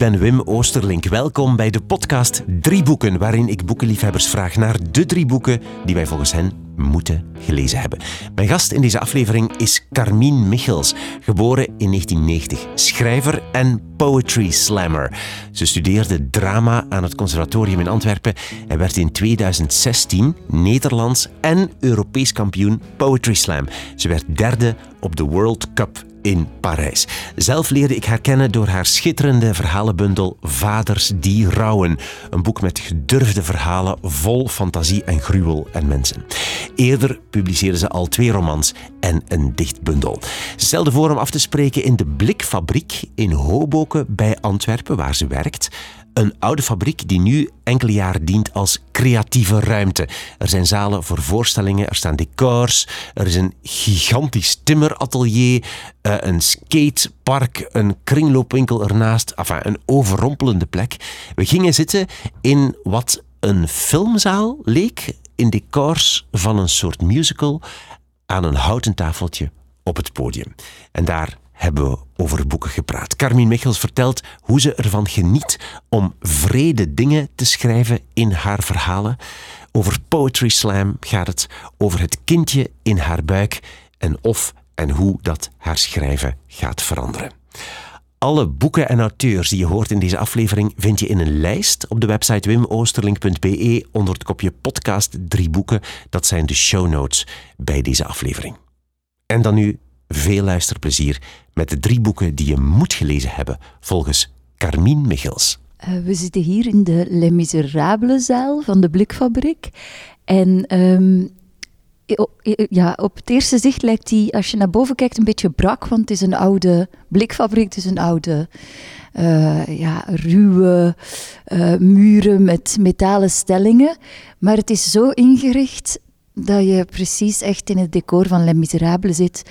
ben Wim Oosterlink. Welkom bij de podcast Drie Boeken, waarin ik boekenliefhebbers vraag naar de drie boeken die wij volgens hen moeten gelezen hebben. Mijn gast in deze aflevering is Carmien Michels, geboren in 1990, schrijver en poetry slammer. Ze studeerde drama aan het conservatorium in Antwerpen en werd in 2016 Nederlands en Europees kampioen poetry slam. Ze werd derde op de World Cup in Parijs. Zelf leerde ik haar kennen door haar schitterende verhalenbundel Vaders die rouwen. Een boek met gedurfde verhalen vol fantasie en gruwel en mensen. Eerder publiceerde ze al twee romans en een dichtbundel. Ze stelde voor om af te spreken in de Blikfabriek in Hoboken bij Antwerpen, waar ze werkt. Een oude fabriek die nu enkele jaren dient als creatieve ruimte. Er zijn zalen voor voorstellingen, er staan decors, er is een gigantisch timmeratelier, eh, een skatepark, een kringloopwinkel ernaast. Enfin, een overrompelende plek. We gingen zitten in wat een filmzaal leek, in decors van een soort musical, aan een houten tafeltje op het podium. En daar hebben we over boeken gepraat. Carmien Michels vertelt hoe ze ervan geniet om vrede dingen te schrijven in haar verhalen. Over Poetry Slam gaat het, over het kindje in haar buik en of en hoe dat haar schrijven gaat veranderen. Alle boeken en auteurs die je hoort in deze aflevering vind je in een lijst op de website wimoosterlink.be onder het kopje podcast drie boeken. Dat zijn de show notes bij deze aflevering. En dan nu veel luisterplezier met de drie boeken die je moet gelezen hebben, volgens Carmien Michels. Uh, we zitten hier in de Les Miserables zaal van de Blikfabriek. En um, ja, op het eerste zicht lijkt die, als je naar boven kijkt, een beetje brak. Want het is een oude blikfabriek, het is een oude, uh, ja, ruwe uh, muren met metalen stellingen. Maar het is zo ingericht dat je precies echt in het decor van Les Miserables zit.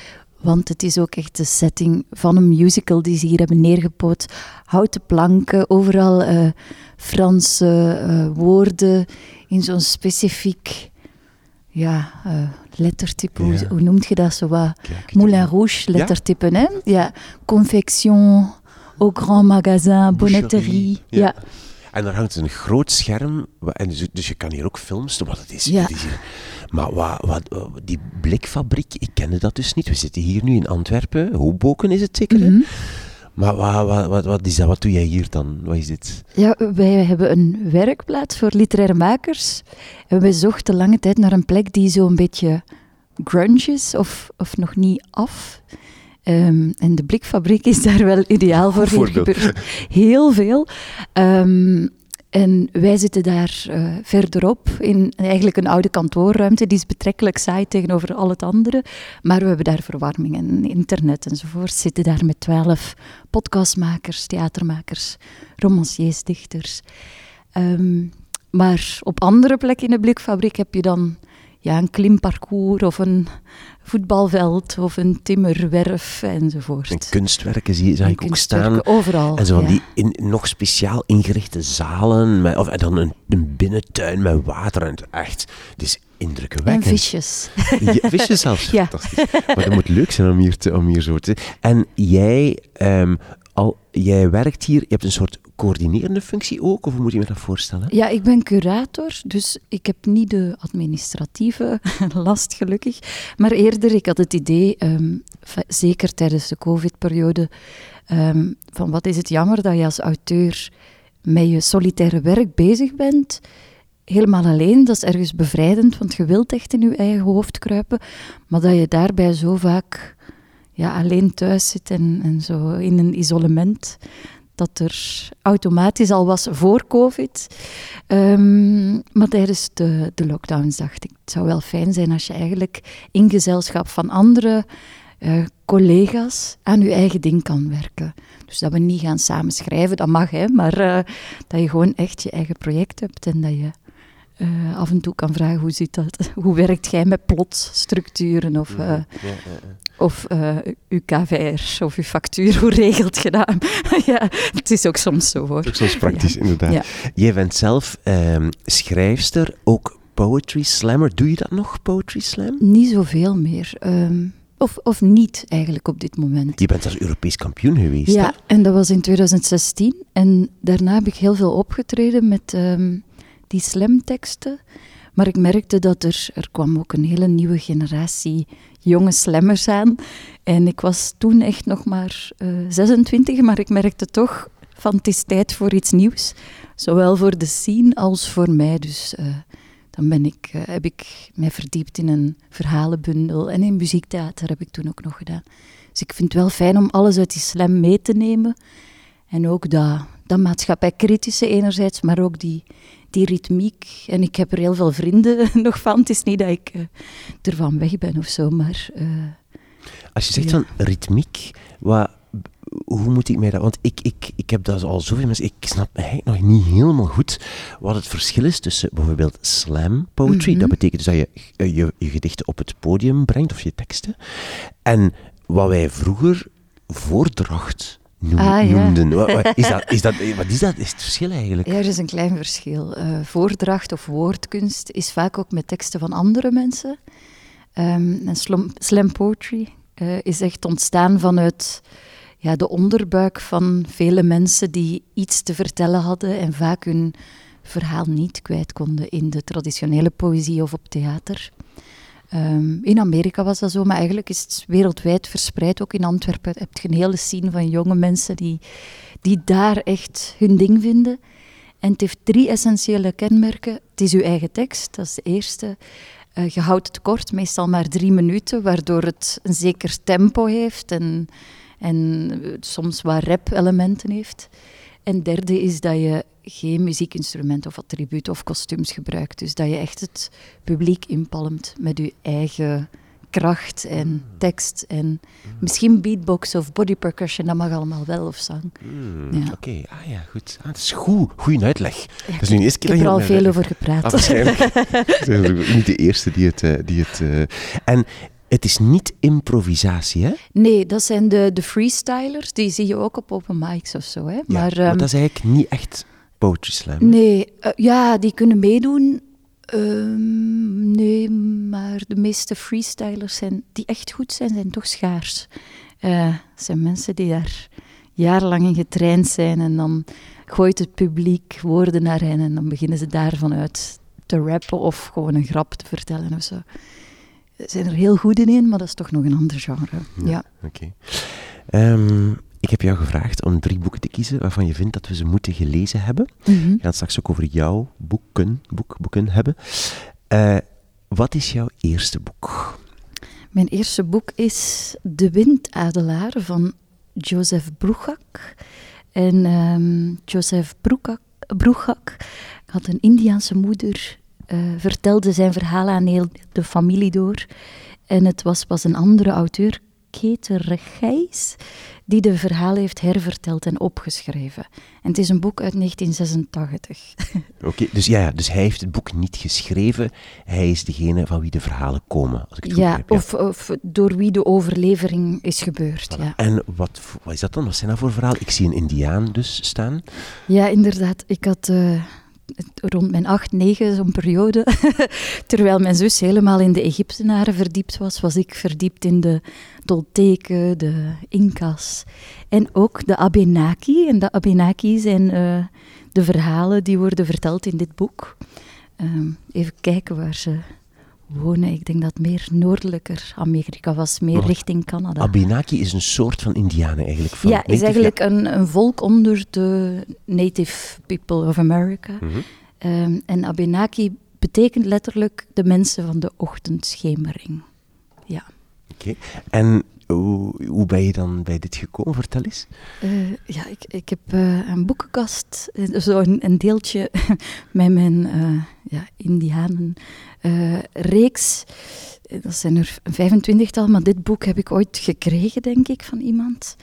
Want het is ook echt de setting van een musical die ze hier hebben neergepoot. Houten planken, overal uh, Franse uh, woorden in zo'n specifiek ja, uh, lettertype. Ja. Hoe, hoe, noemt je dat zo wat? Moulin Rouge lettertype, ja? hè? Ja. Confection, au grand magasin, bonnetterie. Ja. ja. En daar hangt een groot scherm, en dus, dus je kan hier ook films doen, wat het is. Ja. Het is hier, maar wat, wat, die blikfabriek, ik kende dat dus niet. We zitten hier nu in Antwerpen, Hoboken is het zeker, mm -hmm. Maar wat, wat, wat, is dat? Wat doe jij hier dan? Wat is dit? Ja, wij hebben een werkplaats voor literaire makers. En we zochten lange tijd naar een plek die zo'n beetje grunge is, of, of nog niet af. Um, en de blikfabriek is daar wel ideaal voor. Hier gebeurt heel veel. Um, en wij zitten daar uh, verderop in eigenlijk een oude kantoorruimte. Die is betrekkelijk saai tegenover al het andere. Maar we hebben daar verwarming en internet enzovoort. Zitten daar met twaalf podcastmakers, theatermakers, romanciers, dichters. Um, maar op andere plekken in de blikfabriek heb je dan ja, een klimparcours of een voetbalveld of een timmerwerf enzovoort. En kunstwerken zie, zag ik ook staan. Overal. En zo van ja. die in, nog speciaal ingerichte zalen. Met, of en dan een, een binnentuin met water. En echt, het is indrukwekkend. En visjes. Ja, visjes zelfs. Ja. Fantastisch. Maar dat moet leuk zijn om hier, te, om hier zo te... En jij, um, al, jij werkt hier, je hebt een soort coördinerende functie ook, of moet je me dat voorstellen? Ja, ik ben curator, dus ik heb niet de administratieve last, gelukkig. Maar eerder, ik had het idee, um, zeker tijdens de COVID-periode, um, van wat is het jammer dat je als auteur met je solitaire werk bezig bent helemaal alleen, dat is ergens bevrijdend, want je wilt echt in je eigen hoofd kruipen, maar dat je daarbij zo vaak ja, alleen thuis zit en, en zo in een isolement, dat er automatisch al was voor COVID. Um, maar tijdens de, de lockdowns dacht ik, het zou wel fijn zijn als je eigenlijk in gezelschap van andere uh, collega's aan je eigen ding kan werken. Dus dat we niet gaan samen schrijven, dat mag, hè, maar uh, dat je gewoon echt je eigen project hebt en dat je uh, af en toe kan vragen hoe zit dat? Hoe werkt jij met plotstructuren of, ja, ja, ja. Of uh, uw KVR of uw factuur? Hoe regelt je dat? ja, het is ook soms zo hoor. Het is ook soms praktisch, inderdaad. Jij bent zelf um, schrijfster, ook poetry slammer. Doe je dat nog, poetry slam? Niet zoveel meer. Um, of, of niet eigenlijk op dit moment. Je bent als Europees kampioen geweest, Ja, hè? en dat was in 2016. En daarna heb ik heel veel opgetreden met ehm, die slamteksten. Maar ik merkte dat er, er kwam ook een hele nieuwe generatie jonge slammers aan. En ik was toen echt nog maar eh 26, maar ik merkte toch van het is tijd voor iets nieuws. Zowel voor de scene als voor mij. Dus eh, dan ben ik, eh, heb ik mij verdiept in een verhalenbundel. En in muziektheater heb ik toen ook nog gedaan. Dus ik vind het wel fijn om alles uit die slam mee te nemen. En ook dat, dat maatschappijkritische enerzijds, maar ook die, die ritmiek. En ik heb er heel veel vrienden nog van. Het is niet dat ik eh, ervan weg ben of zo, maar... eh, Als je zegt Ja. van ritmiek, wat, hoe moet ik mij dat... Want ik, ik, ik heb dat al zoveel mensen... Ik snap eigenlijk nog niet helemaal goed wat het verschil is tussen bijvoorbeeld slam poetry, Mhm. dat betekent dus dat je, eh, je je gedichten op het podium brengt, of je teksten, en wat wij vroeger voordracht noem- Ah, ja. noemden. Wat, wat is dat, is dat, wat is dat? Is het verschil eigenlijk? Ja, er is een klein verschil. Eh, voordracht of woordkunst is vaak ook met teksten van andere mensen. Ehm, en slam, slam poetry eh, is echt ontstaan vanuit ja, de onderbuik van vele mensen die iets te vertellen hadden en vaak hun verhaal niet kwijt konden in de traditionele poëzie of op theater. Ehm, in Amerika was dat zo, maar eigenlijk is het wereldwijd verspreid. Ook in Antwerpen heb je een hele scene van jonge mensen die, die daar echt hun ding vinden. En het heeft drie essentiële kenmerken. Het is uw eigen tekst, dat is de eerste. Eh, je houdt het kort, meestal maar drie minuten, waardoor het een zeker tempo heeft en, en eh, soms wat rap-elementen heeft. En derde is dat je geen muziekinstrument of attribuut of kostuums gebruikt. Dus dat je echt het publiek inpalmt met je eigen kracht en tekst. En misschien beatbox of body percussion, dat mag allemaal wel, of zang. Hmm, Ja. Oké, ah ja, goed. Ah, dat is goed. Goeie uitleg. Ja, dat is nu de eerste ik keer heb er al veel over gepraat. Ah, waarschijnlijk. Niet de eerste die het... eh, Die het eh, En het is niet improvisatie, hè? Nee, dat zijn de, de freestylers. Die zie je ook op open mics of zo. Hè? Ja, maar, maar ehm, dat is eigenlijk niet echt poetry slam. Nee, eh, ja, die kunnen meedoen. Ehm, nee, maar de meeste freestylers zijn, die echt goed zijn, zijn toch schaars. Het zijn mensen die daar jarenlang in getraind zijn en dan gooit het publiek woorden naar hen en dan beginnen ze daarvan uit te rappen of gewoon een grap te vertellen of zo. Ze zijn er heel goed in, maar dat is toch nog een ander genre. Ja. Oké. Ehm, ik heb jou gevraagd om drie boeken te kiezen waarvan je vindt dat we ze moeten gelezen hebben. Mhm. We gaan het straks ook over jouw boeken, boek, boeken hebben. Eh, wat is jouw eerste boek? Mijn eerste boek is De Windadelaar van Joseph Bruchak. En ehm, Joseph Bruchak had een Indiaanse moeder, eh, vertelde zijn verhaal aan heel de familie door. En het was pas een andere auteur, Keter Gijs, die de verhalen heeft herverteld en opgeschreven. En het is een boek uit 1986. Oké, dus ja, ja, dus hij heeft het boek niet geschreven. Hij is degene van wie de verhalen komen, als ik het goed Ja, begrijp. of, of door wie de overlevering is gebeurd. Voilà. Ja. En wat, wat is dat dan? Wat zijn dat voor verhaal? Ik zie een indiaan dus staan. Ja, inderdaad. Ik had eh, rond mijn acht, negen, zo'n periode, terwijl mijn zus helemaal in de Egyptenaren verdiept was, was ik verdiept in de Tolteken, de Inca's en ook de Abenaki. En de Abenaki zijn eh, de verhalen die worden verteld in dit boek. Ehm, even kijken waar ze wonen. Ik denk dat meer noordelijker Amerika was, meer Maar richting Canada. Abenaki is een soort van indianen eigenlijk. Van Ja, is eigenlijk een, een volk onder de Native People of America. Mhm. Ehm, en Abenaki betekent letterlijk de mensen van de ochtendschemering. Ja. Oké. En hoe, hoe ben je dan bij dit gekomen? Vertel eens. Eh, ja, ik, ik heb eh, een boekenkast, eh, zo een, een deeltje met mijn ja, Indianen reeks. Eh, Dat zijn er een 25-tal, maar dit boek heb ik ooit gekregen, denk ik, van iemand.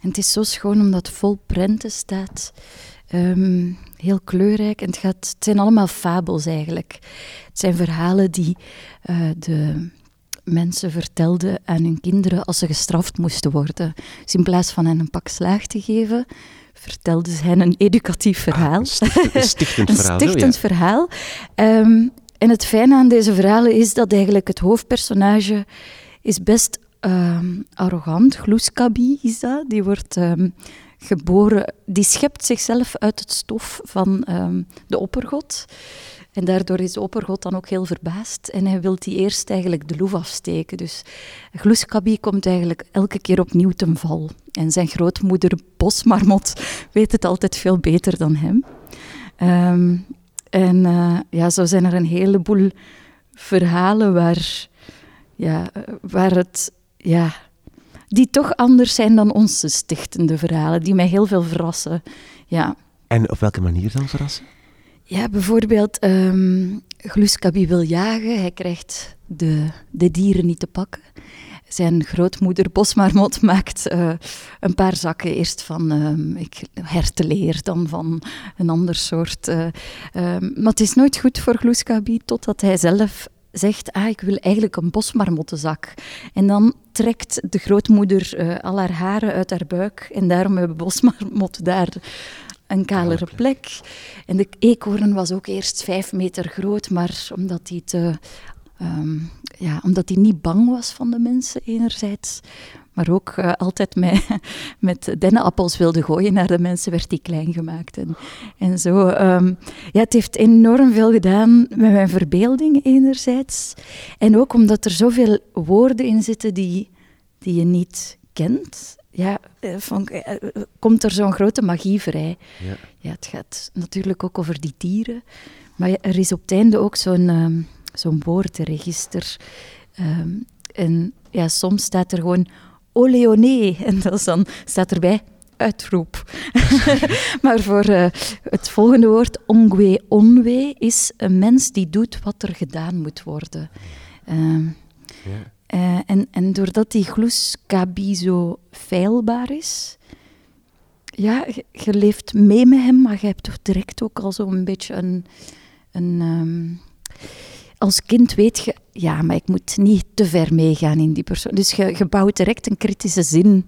En het is zo schoon omdat het vol prenten staat. Ehm, heel kleurrijk. En het, gaat, het zijn allemaal fabels eigenlijk. Het zijn verhalen die eh, de mensen vertelden aan hun kinderen als ze gestraft moesten worden. Dus in plaats van hen een pak slaag te geven, vertelden ze hen een educatief verhaal. Ah, een stichtend, een stichtend verhaal. ja. stichtend verhaal. Ehm, en het fijne aan deze verhalen is dat eigenlijk het hoofdpersonage is best ehm, arrogant. Gloeskabi is dat. Die wordt ehm, geboren, die schept zichzelf uit het stof van ehm, de oppergod. En daardoor is de oppergod dan ook heel verbaasd. En hij wil die eerst eigenlijk de loef afsteken. Dus Gloeskabi komt eigenlijk elke keer opnieuw ten val. En zijn grootmoeder Bosmarmot weet het altijd veel beter dan hem. Ehm, en uh, ja, zo zijn er een heleboel verhalen waar, ja, waar het, ja, die toch anders zijn dan onze stichtende verhalen, die mij heel veel verrassen. Ja. En op welke manier dan verrassen? Ja, bijvoorbeeld um, Gluskabi wil jagen, hij krijgt de, de dieren niet te pakken. Zijn grootmoeder Bosmarmot maakt uh, een paar zakken. Eerst van um, ik, hertenleer, dan van een ander soort. Uh, um, maar het is nooit goed voor Gluskabi totdat hij zelf zegt, ah, ik wil eigenlijk een bosmarmottenzak. En dan trekt de grootmoeder uh, al haar haren uit haar buik. En daarom hebben bosmarmotten daar een kalere plek. En de eekhoorn was ook eerst vijf meter groot, maar omdat hij te... Um, ja, omdat hij niet bang was van de mensen enerzijds, maar ook uh, altijd met, met dennenappels wilde gooien naar de mensen, werd die klein gemaakt. En, en zo. Um, ja, het heeft enorm veel gedaan met mijn verbeelding enerzijds. En ook omdat er zoveel woorden in zitten die, die je niet kent. Ja, van, komt er zo'n grote magie vrij. Ja. ja, het gaat natuurlijk ook over die dieren. Maar er is op het einde ook zo'n um, zo'n woordenregister. Um, en ja, soms staat er gewoon Oleoné. En dat is dan, staat erbij uitroep. maar voor uh, het volgende woord, ongwe onwe, is een mens die doet wat er gedaan moet worden. Uh, ja. uh, en, en doordat die gloeskabi zo feilbaar is, ja, je, je, leeft mee met hem, maar je hebt toch direct ook al zo'n beetje een... een um, als kind weet je, ja, maar ik moet niet te ver meegaan in die persoon. Dus je, je bouwt direct een kritische zin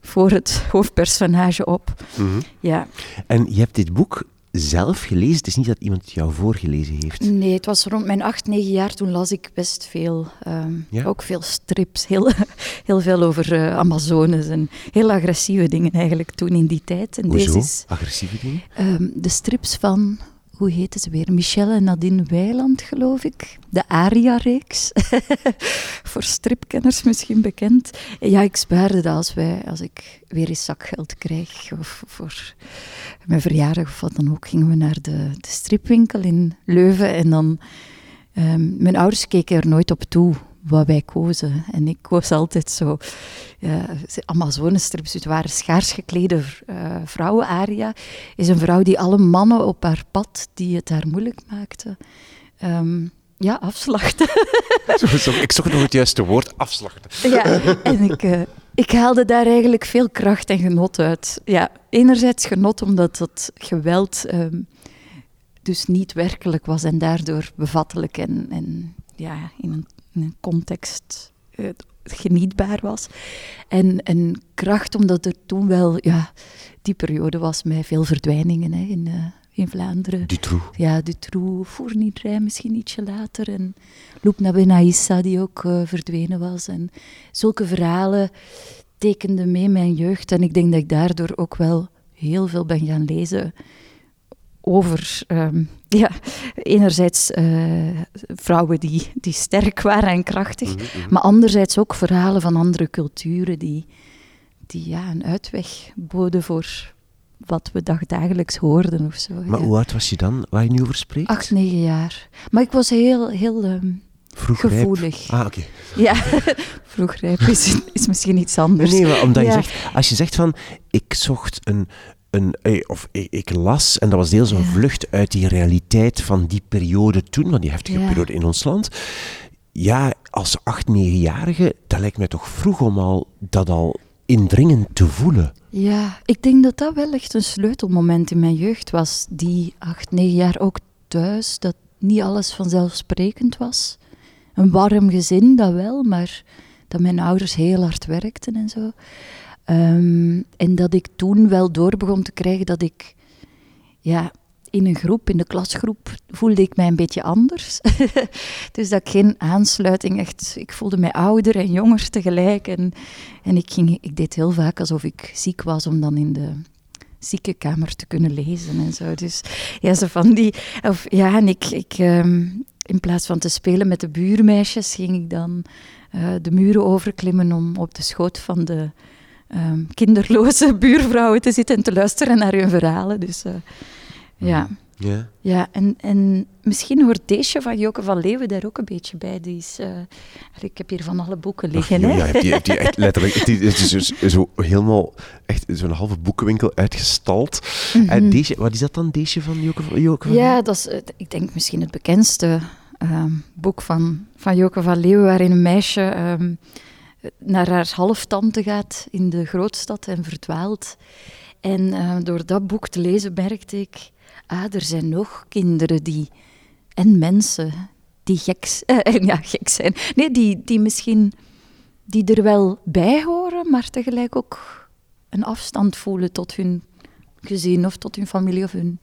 voor het hoofdpersonage op. Mm -hmm. ja. En je hebt dit boek zelf gelezen? Het is niet dat iemand het jou voorgelezen heeft? Nee, het was rond mijn acht, negen jaar. Toen las ik best veel. Um, ja? Ook veel strips. Heel, heel veel over uh, Amazones en heel agressieve dingen eigenlijk toen in die tijd. En Hoezo? Deze is, agressieve dingen? Um, de strips van hoe heette ze weer? Michelle en Nadine Weiland, geloof ik. De Aria-reeks. voor stripkenners misschien bekend. Ja, ik spaarde dat als, wij, als ik weer eens zakgeld krijg. Of voor mijn verjaardag of wat dan ook. Gingen we naar de, de stripwinkel in Leuven. En dan... Um, mijn ouders keken er nooit op toe wat wij kozen. En ik koos altijd zo uh, Amazonestrips. Het waren schaars geklede uh, vrouwen. Aria is een vrouw die alle mannen op haar pad die het haar moeilijk maakte, um, ja, afslachten. ik zocht nog het juiste woord, afslachten. ja, en ik, uh, ik haalde daar eigenlijk veel kracht en genot uit. Ja, enerzijds genot omdat het geweld um, dus niet werkelijk was en daardoor bevattelijk en, en ja, in een een context uh, genietbaar was. En, en kracht, omdat er toen wel, ja, die periode was met veel verdwijningen hè, in, uh, in Vlaanderen. Dutroux. Ja, Dutroux, Fournier misschien ietsje later. En Loupna Benaissa, die ook uh, verdwenen was. En zulke verhalen tekenden mee mijn jeugd. En ik denk dat ik daardoor ook wel heel veel ben gaan lezen over um, ja, enerzijds uh, vrouwen die, die sterk waren en krachtig, mm -hmm. maar anderzijds ook verhalen van andere culturen die, die ja, een uitweg boden voor wat we dagdagelijks hoorden of zo. Maar ja. hoe oud was je dan, waar je nu over spreekt? Acht, negen jaar. Maar ik was heel, heel um, gevoelig. Ah, oké. Okay. Ja, vroegrijp is, is misschien iets anders. Nee, maar omdat ja. je zegt, als je zegt van, ik zocht een, een, of ik, ik, las, en dat was deels een vlucht uit die realiteit van die periode toen, van die heftige ja. periode in ons land. Ja, als acht, negenjarige, dat lijkt mij toch vroeg om al dat al indringend te voelen. Ja, ik denk dat dat wel echt een sleutelmoment in mijn jeugd was. Die acht, negen jaar ook thuis, dat niet alles vanzelfsprekend was. Een warm gezin, dat wel, maar dat mijn ouders heel hard werkten en zo. Um, en dat ik toen wel door begon te krijgen dat ik, ja, in een groep, in de klasgroep, voelde ik mij een beetje anders. dus dat ik geen aansluiting echt... Ik voelde mij ouder en jonger tegelijk. En, en ik, ging, ik deed heel vaak alsof ik ziek was om dan in de ziekenkamer te kunnen lezen en zo. Dus ja, zo van die... Of, ja, en ik... ik ehm, in plaats van te spelen met de buurmeisjes, ging ik dan uh, de muren overklimmen om op de schoot van de um, kinderloze buurvrouwen te zitten en te luisteren naar hun verhalen. Dus uh, ja. Ja. Ja, en, en misschien hoort deze van Joke van Leeuwen daar ook een beetje bij. Die is, uh, ik heb hier van alle boeken liggen. Ach, hè? Ja, die, die echt letterlijk. Die, het is dus zo helemaal echt zo'n halve boekenwinkel uitgestald. Mm -hmm. en deze, wat is dat dan, deze van Joke van, Joke van Ja, dat is, ik denk misschien het bekendste um, boek van, van Joke van Leeuwen, waarin een meisje um, naar haar halftante gaat in de grootstad en verdwaalt. En uh, door dat boek te lezen merkte ik, ah, er zijn nog kinderen die, en mensen die gek, uh, ja, gek zijn. Nee, die, die misschien die er wel bij horen, maar tegelijk ook een afstand voelen tot hun gezin of tot hun familie of hun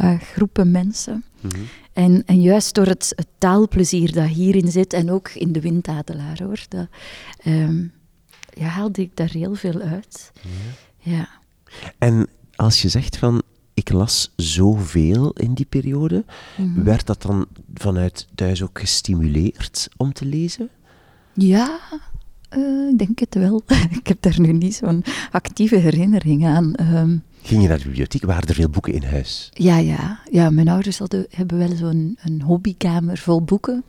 uh, groepen mensen. Mhm. En, en juist door het, het, taalplezier dat hierin zit, en ook in de windadelaar hoor, dat, um, ja, haalde ik daar heel veel uit. Ja. ja. En als je zegt van, ik las zoveel in die periode, Mhm. werd dat dan vanuit thuis ook gestimuleerd om te lezen? Ja, uh, ik denk het wel. ik heb daar nu niet zo'n actieve herinnering aan. Um, Ging je naar de bibliotheek? Waren er veel boeken in huis? Ja, ja. ja mijn ouders hadden, hebben wel zo'n een hobbykamer vol boeken.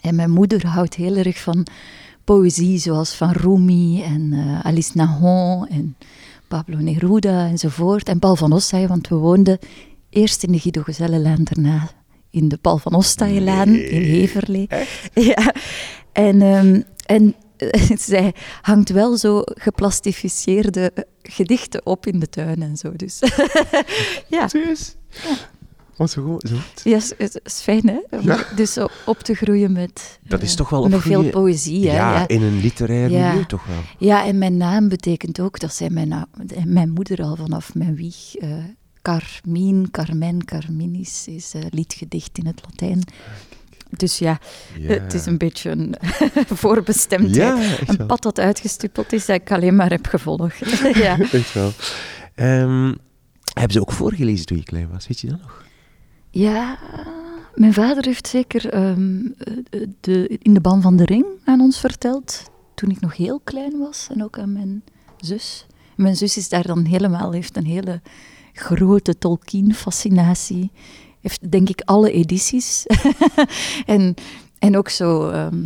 En mijn moeder houdt heel erg van poëzie, zoals van Rumi en uh, Alice Nahon en Pablo Neruda enzovoort. En Paul van Ostaaij, want we woonden eerst in de Guido Gezellenlaan, daarna in de Paul van Ostaaijlaan Nee. in Heverlee. Ja. En, um, en zij hangt wel zo geplastificeerde gedichten op in de tuin en zo. Dus ja. Serieus? Ja. Oh, zo goed. Zo goed. Ja, is, is, fijn hè? Om Ja. Dus zo op te groeien met, Dat is eh, toch wel met veel poëzie. Hè? Ja, Ja. in een literair Ja. milieu toch wel. ja, en mijn naam betekent ook dat zij mijn, na- mijn moeder al vanaf mijn wieg... eh Carmine, Carmen, Carminis is eh, liedgedicht in het Latijn. Dus ja, het is een beetje een voorbestemdheid. Ja, echt Een pad dat uitgestippeld is, dat ik alleen maar heb gevolgd. ja. Echt wel. Ehm, hebben ze ook voorgelezen toen je klein was? Weet je dat nog? ja, mijn vader heeft zeker ehm, eh, de, in de ban van de ring aan ons verteld. Toen ik nog heel klein was en ook aan mijn zus. Mijn zus is daar dan helemaal, heeft een hele grote Tolkien-fascinatie. Heeft denk ik alle edities. en, en ook zo, ehm,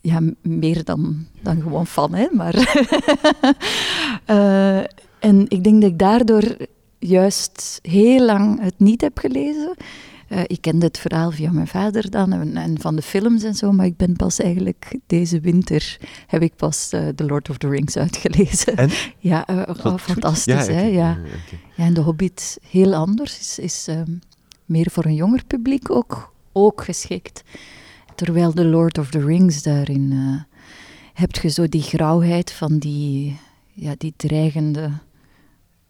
ja, meer dan, dan gewoon fan, hè. Maar Eh, en ik denk dat ik daardoor juist heel lang het niet heb gelezen. Eh, ik kende het verhaal via mijn vader dan en, en van de films en zo, maar ik ben pas eigenlijk deze winter heb ik pas eh, The Lord of the Rings uitgelezen. En? Ja, oh, fantastisch, Ja, hè? Ja. ja, en The Hobbit heel anders, is, is ehm, meer voor een jonger publiek ook, ook geschikt. Terwijl The Lord of the Rings daarin eh heb je zo die grauwheid van die, ja, die dreigende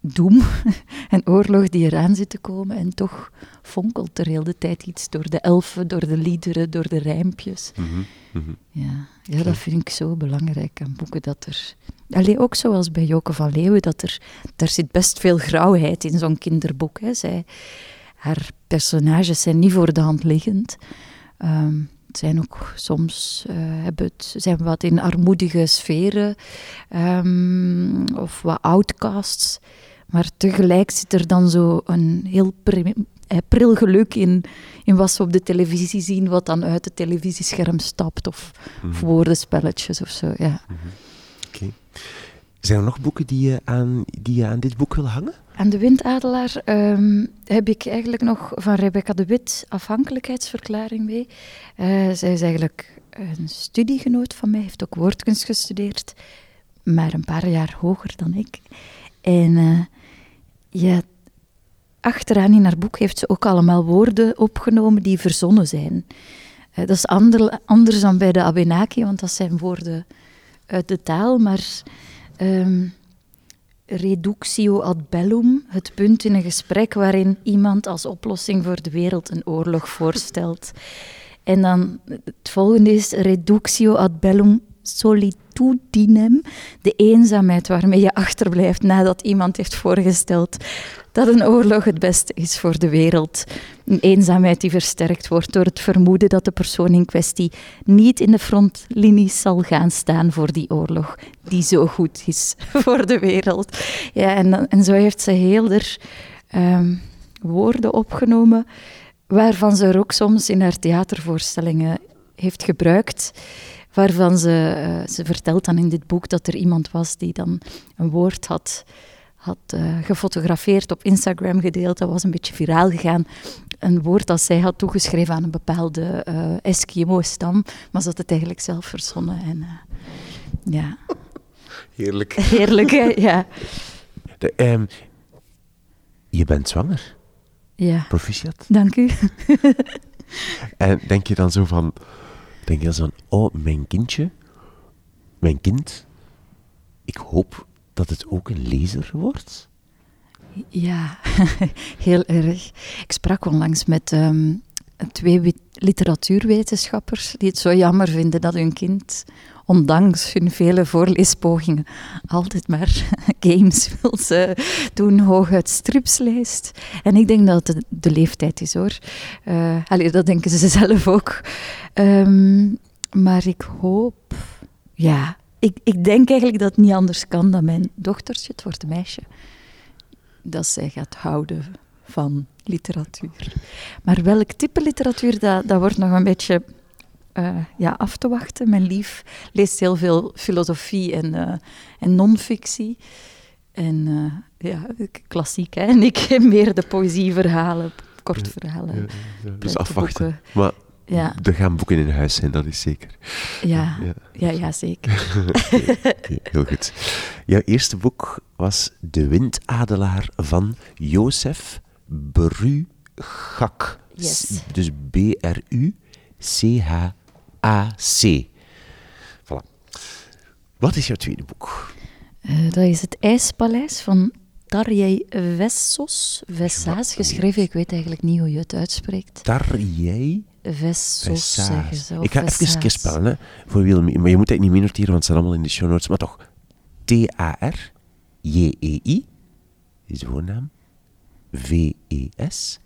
doem en oorlog die eraan zit te komen. En toch fonkelt er heel de tijd iets door de elfen, door de liederen, door de rijmpjes. Mhm, mhm. Ja, ja dat vind ik zo belangrijk aan boeken. Dat er, allee, ook zoals bij Joke van Leeuwen, dat er, daar zit best veel grauwheid in zo'n kinderboek. Hè. Zij, haar personages zijn niet voor de hand liggend. Het zijn ook soms eh, hebben het, zijn wat in armoedige sferen ehm, of wat outcasts. Maar tegelijk zit er dan zo een heel pri- eh, pril geluk in, in wat ze op de televisie zien, wat dan uit het televisiescherm stapt, of, Mhm. of woordenspelletjes of zo. Ja. Oké. Zijn er nog boeken die je aan, die aan dit boek wil hangen? Aan de Windadelaar ehm, heb ik eigenlijk nog van Rebecca de Wit afhankelijkheidsverklaring mee. Eh, zij is eigenlijk een studiegenoot van mij, heeft ook woordkunst gestudeerd, maar een paar jaar hoger dan ik. En eh, ja, achteraan in haar boek heeft ze ook allemaal woorden opgenomen die verzonnen zijn. Eh, dat is ander, anders dan bij de Abenaki, want dat zijn woorden uit de taal, maar ehm, reductio ad bellum, het punt in een gesprek waarin iemand als oplossing voor de wereld een oorlog voorstelt. En dan het volgende is reductio ad bellum solitudinem, de eenzaamheid waarmee je achterblijft nadat iemand heeft voorgesteld dat een oorlog het beste is voor de wereld. Een eenzaamheid die versterkt wordt door het vermoeden dat de persoon in kwestie niet in de frontlinies zal gaan staan voor die oorlog, die zo goed is voor de wereld. Ja, en, en zo heeft ze heel er ehm, woorden opgenomen, waarvan ze er ook soms in haar theatervoorstellingen heeft gebruikt waarvan ze, uh, ze vertelt dan in dit boek dat er iemand was die dan een woord had, had uh, gefotografeerd, op Instagram gedeeld. Dat was een beetje viraal gegaan. Een woord dat zij had toegeschreven aan een bepaalde uh, Eskimo-stam, maar ze had het eigenlijk zelf verzonnen. En, ja. Heerlijk. Heerlijk, hè? ja. De, um, je bent zwanger. Ja. Proficiat. Dank u. en denk je dan zo van denk je dan van, oh, mijn kindje, mijn kind, ik hoop dat het ook een lezer wordt? Ja, heel erg. Ik sprak onlangs met um, twee literatuurwetenschappers die het zo jammer vinden dat hun kind, ondanks hun vele voorleespogingen, altijd maar games wil ze doen, hooguit strips leest. En ik denk dat het de, leeftijd is hoor. Uh, allee, dat denken ze zelf ook. Um, maar ik hoop, ja, ik, ik denk eigenlijk dat het niet anders kan dan mijn dochtertje, het wordt een meisje, dat zij gaat houden van literatuur. Maar welk type literatuur, dat, dat wordt nog een beetje uh, ja, af te wachten. Mijn lief leest heel veel filosofie en, uh, en non-fictie. En uh, ja, klassiek, hè. En ik meer de poëzieverhalen, kortverhalen. Ja, ja, dus afwachten. Maar ja. er gaan boeken in huis zijn, dat is zeker. Ja, ja, ja, ja zeker. okay, heel goed. Jouw eerste boek was De Windadelaar van Jozef Brugak. Yes. Dus B-R-U-C-H-A-C. Voilà. Wat is jouw tweede boek? Uh, dat is Het IJspaleis van Tarjei Vessos. Vessas geschreven, ik weet eigenlijk niet hoe je het uitspreekt. Tarjei Vessos zeggen ze. Ik ga even spellen, hè, voor wie, maar je moet het niet meer noteren, want het staat allemaal in de show notes. Maar toch, T-A-R-J-E-I is de voornaam. V-E-S-A-A-S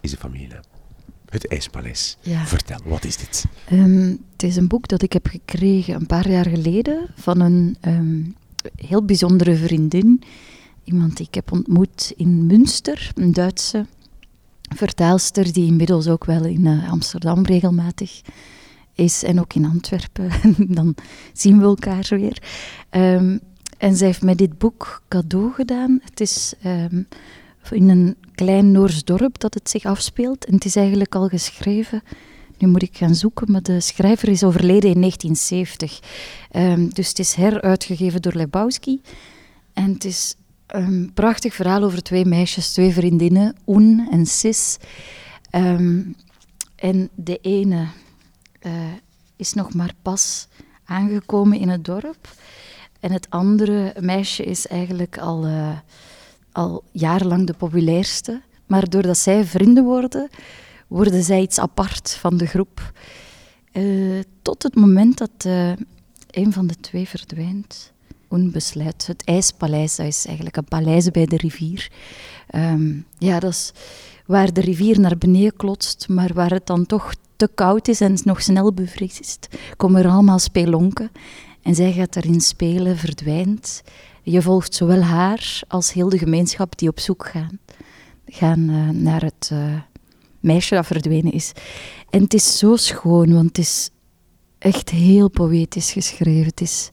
is de familienaam. Het IJspaleis. Ja. Vertel, wat is dit? Um, het is een boek dat ik heb gekregen een paar jaar geleden van een um, heel bijzondere vriendin. Iemand die ik heb ontmoet in Münster, een Duitse vertaalster die inmiddels ook wel in uh, Amsterdam regelmatig is en ook in Antwerpen. Dan zien we elkaar weer. Um, en zij heeft mij dit boek cadeau gedaan. Het is um, in een klein Noors dorp dat het zich afspeelt. En het is eigenlijk al geschreven. Nu moet ik gaan zoeken, maar de schrijver is overleden in 1970. Um, dus het is heruitgegeven door Lebowski. En het is een prachtig verhaal over twee meisjes, twee vriendinnen, Oen en Sis. Um, en de ene uh, is nog maar pas aangekomen in het dorp. En het andere meisje is eigenlijk al, uh, al jarenlang de populairste. Maar doordat zij vrienden worden, worden zij iets apart van de groep. Uh, tot het moment dat een van de twee verdwijnt. Onbesluit. Het IJspaleis, dat is eigenlijk een paleis bij de rivier. Um, ja, dat is waar de rivier naar beneden klotst, maar waar het dan toch te koud is en nog snel bevriest, komen er allemaal spelonken. En zij gaat daarin spelen, verdwijnt. Je volgt zowel haar als heel de gemeenschap die op zoek gaan, gaan uh, naar het uh, meisje dat verdwenen is. En het is zo schoon, want het is echt heel poëtisch geschreven. Het is,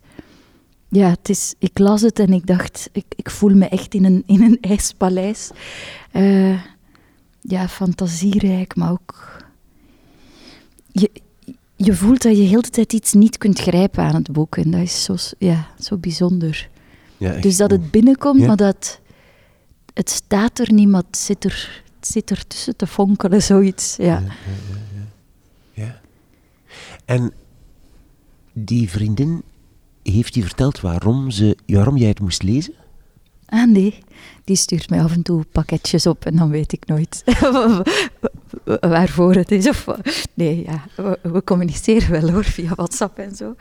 ja, het is, ik las het en ik dacht, ik, ik voel me echt in een, in een ijspaleis. Uh, ja, fantasierijk, maar ook... Je, je voelt dat je heel de tijd iets niet kunt grijpen aan het boek. En dat is zo, ja, zo bijzonder. Ja, dus dat het binnenkomt, ja. maar dat... Het staat er niet, maar het zit er, het zit er tussen te fonkelen, zoiets. Ja. Ja, ja, ja. En die vriendin heeft hij verteld waarom, ze, waarom jij het moest lezen? Ah nee, die stuurt mij af en toe pakketjes op en dan weet ik nooit waarvoor het is. Of, nee, ja, we, communiceren wel hoor, via WhatsApp en zo.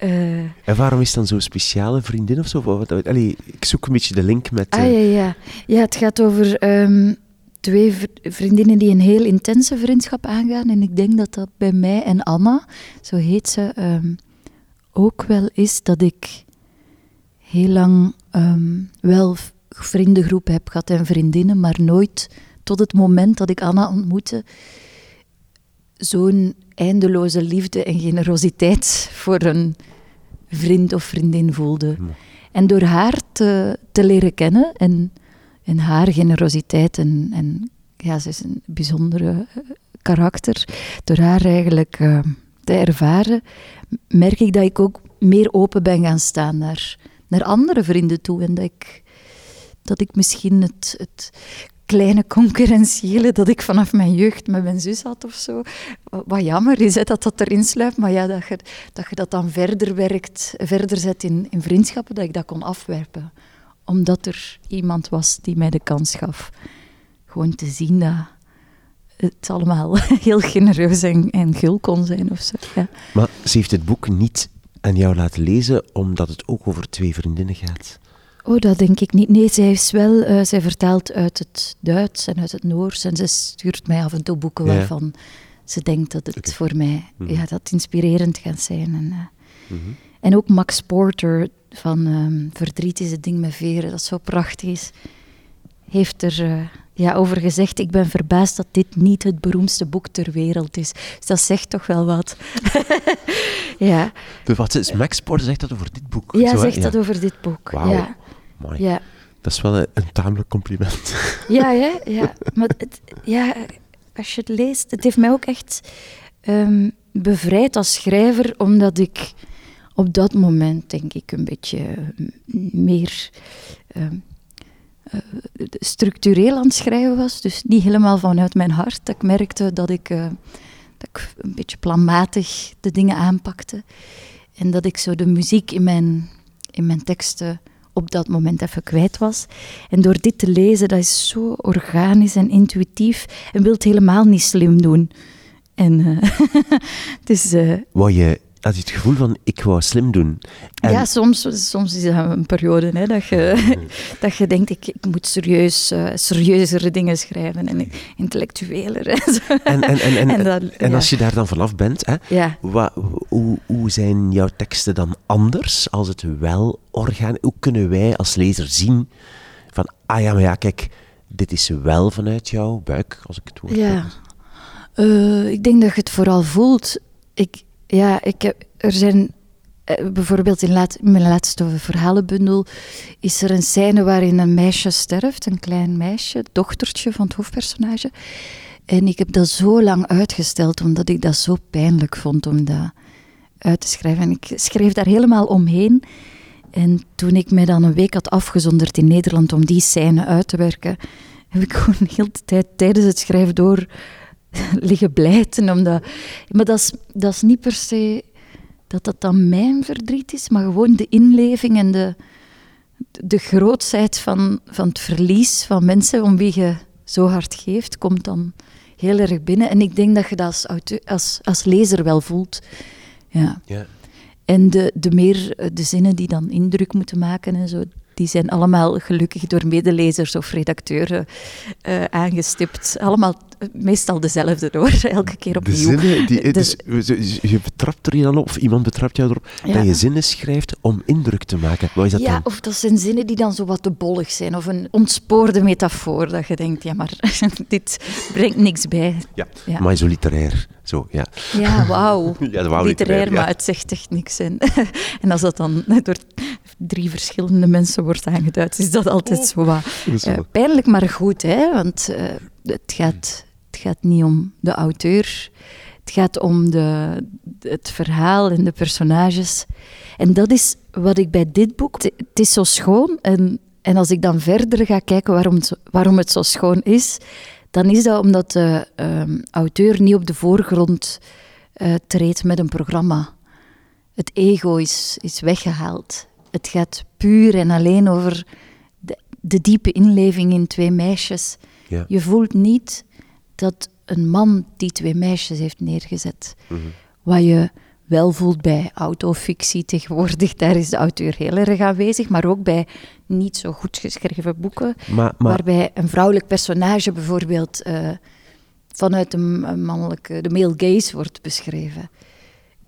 Uh, en waarom is het dan zo'n speciale vriendin of zo? Allee, ik zoek een beetje de link met... Uh... Ah ja, ja. Ja, het gaat over um, twee vriendinnen die een heel intense vriendschap aangaan. En ik denk dat dat bij mij en Anna, zo heet ze, um, ook wel is dat ik heel lang um, wel vriendengroep heb gehad en vriendinnen, maar nooit tot het moment dat ik Anna ontmoette zo'n eindeloze liefde en generositeit voor een vriend of vriendin voelde. En door haar te, te leren kennen en, en haar generositeit en, en ja, ze is een bijzondere eh, karakter, door haar eigenlijk uh, te ervaren, merk ik dat ik ook meer open ben gaan staan naar, naar andere vrienden toe en dat ik, dat ik misschien het, het kleine concurrentiële dat ik vanaf mijn jeugd met mijn zus had of zo. Wat jammer is hè, dat dat erin sluipt, maar ja, dat je, dat je dat dan verder werkt, verder zet in, in vriendschappen, dat ik dat kon afwerpen. Omdat er iemand was die mij de kans gaf. Gewoon te zien dat het allemaal heel genereus en, en gul kon zijn of zo. Ja. Maar ze heeft het boek niet aan jou laten lezen omdat het ook over twee vriendinnen gaat. Oh, dat denk ik niet. Nee, zij is wel, uh, zij vertaalt uit het Duits en uit het Noors en ze stuurt mij af en toe boeken waarvan ze denkt dat het voor mij mhm. ja, dat inspirerend gaat zijn. En, uh, en ook Max Porter van um, Verdriet is het ding met veren, dat zo prachtig is, heeft er uh, ja, over gezegd: Ik ben verbaasd dat dit niet het beroemdste boek ter wereld is. Dus dat zegt toch wel wat. ja. De, wat is Max Porter zegt dat over dit boek? Ja, zegt dat over dit boek. Ja. Ja. Dat is wel een, een tamelijk compliment. Ja, ja, ja. maar het, ja, als je het leest, het heeft mij ook echt um, bevrijd als schrijver, omdat ik op dat moment, denk ik, een beetje meer um, uh, structureel aan het schrijven was. Dus niet helemaal vanuit mijn hart. Ik merkte dat ik, uh, dat ik een beetje planmatig de dingen aanpakte. En dat ik zo de muziek in mijn, in mijn teksten op dat moment even kwijt was. En door dit te lezen, dat is zo organisch en intuïtief en wilt helemaal niet slim doen. En uh, dus... Uh, je had je het gevoel van, ik wou slim doen. Ja, soms, soms is dat een periode hè, dat, je, dat je denkt, ik, ik moet serieus, uh, serieuzere dingen schrijven en intellectueler. En, en, en, en, en, als je daar dan vanaf bent, hè, ja. wat, hoe, hoe zijn jouw teksten dan anders als het wel orgaan? Hoe kunnen wij als lezer zien van, ah ja, maar ja, kijk, dit is wel vanuit jouw buik, als ik het woord Ja, uh, ik denk dat je het vooral voelt. Ik, ja, ik heb, er zijn eh, bijvoorbeeld in, mijn laatste verhalenbundel is er een scène waarin een meisje sterft, een klein meisje, dochtertje van het hoofdpersonage. En ik heb dat zo lang uitgesteld, omdat ik dat zo pijnlijk vond om dat uit te schrijven. En ik schreef daar helemaal omheen. En toen ik mij dan een week had afgezonderd in Nederland om die scène uit te werken, heb ik gewoon heel de tijd tijdens het schrijven door liggen blijten. Omdat, maar dat is, dat is niet per se dat dat dan mijn verdriet is, maar gewoon de inleving en de, de grootsheid van, van het verlies van mensen om wie je zo hard geeft, komt dan heel erg binnen. En ik denk dat je dat als, als, als lezer wel voelt. Ja. ja. En de, de meer de zinnen die dan indruk moeten maken en zo, die zijn allemaal gelukkig door medelezers of redacteuren uh, aangestipt. Allemaal eh, meestal dezelfde door, elke keer opnieuw. De zinnen, die, dus, je betrapt er je dan op, of iemand betrapt jou erop, dat je zinnen schrijft om indruk te maken. Wat is dat ja, dan? of dat zijn zinnen die dan zo wat te bollig zijn, of een ontspoorde metafoor, dat je denkt, ja, maar dit brengt niks bij. Ja, maar zo literair. Zo, ja. Ja, wauw. ja, literair, maar het zegt echt niks. En, en als dat dan door drie verschillende mensen wordt aangeduid, is dat altijd zo wat uh, pijnlijk, maar goed. Hè? Want uh, het, gaat, gaat niet om de auteur, het gaat om de, het verhaal en de personages. En dat is wat ik bij dit boek... Het, is zo schoon en, en als ik dan verder ga kijken waarom het, waarom het zo schoon is, dan is dat omdat de um, auteur niet op de voorgrond uh, treedt met een programma. het ego is, is weggehaald. Het gaat puur en alleen over de, de diepe inleving in twee meisjes. Ja. Je voelt niet dat een man die twee meisjes heeft neergezet. Mhm. Wat je wel voelt bij autofictie tegenwoordig, daar is de auteur heel erg aanwezig, maar ook bij niet zo goed geschreven boeken, Maar, maar waarbij een vrouwelijk personage bijvoorbeeld eh, vanuit een, een mannelijke, de male gaze wordt beschreven.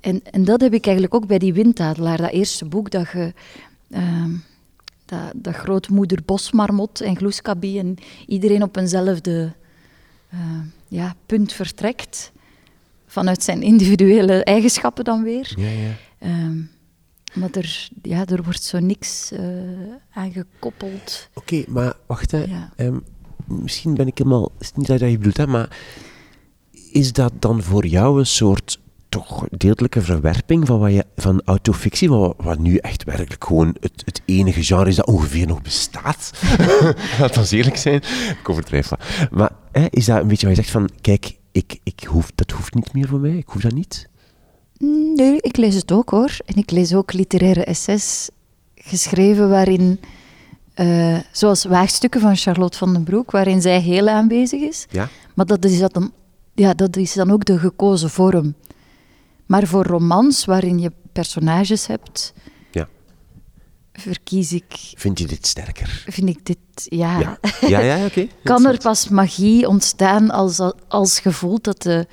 En, en dat heb ik eigenlijk ook bij die Windadelaar, dat eerste boek dat je... ehm, dat, dat grootmoeder Bosmarmot en Gloeskabi en iedereen op eenzelfde eh, ja, punt vertrekt. Vanuit zijn individuele eigenschappen dan weer. ja, ja. Ehm, maar er, ja, er wordt zo niks eh aan gekoppeld. Oké, maar wacht hè. Ja. Ehm, misschien ben ik helemaal... Het is niet dat je bedoelt, hè, maar... Is dat dan voor jou een soort toch deeltelijke verwerping van, wat je, van autofictie, wat, wat nu echt werkelijk gewoon het, het enige genre is dat ongeveer nog bestaat? Laat ons eerlijk zijn. Ik overdrijf wat. Maar hè, is dat een beetje wat je zegt van, kijk, ik, ik hoef, dat hoeft niet meer voor mij, ik hoef dat niet? Nee, ik lees het ook hoor. En ik lees ook literaire essays geschreven waarin, eh, zoals Waagstukken van Charlotte van den Broek, waarin zij heel aanwezig is. Ja? Maar dat is dan, ja, dat is dan ook de gekozen vorm. Maar voor romans waarin je personages hebt. Verkies ik, Vind je dit sterker? vind ik dit, ja, Ja, ja, ja oké. kan er pas magie ontstaan als, als gevoel dat de,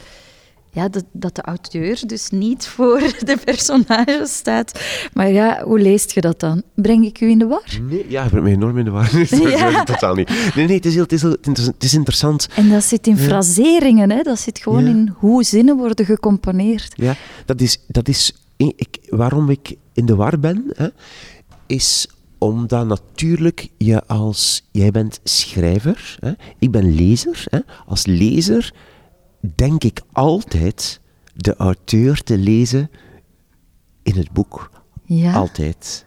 ja, dat, dat de auteur dus niet voor de personages staat. Maar ja, hoe leest je dat dan? Breng ik u in de war? Nee, ja, je brengt mij enorm in de war. Ja. Totaal niet. Nee, nee, het is, heel, het, is heel, het is- interessant. En dat zit in fraseringen, hè? dat zit gewoon Ja. in hoe zinnen worden gecomponeerd. Ja, dat is, dat is ik, waarom ik in de war ben, hè, is omdat natuurlijk je als... Jij bent schrijver, hè, ik ben lezer. Hè, als lezer denk ik altijd de auteur te lezen in het boek. Ja. Altijd.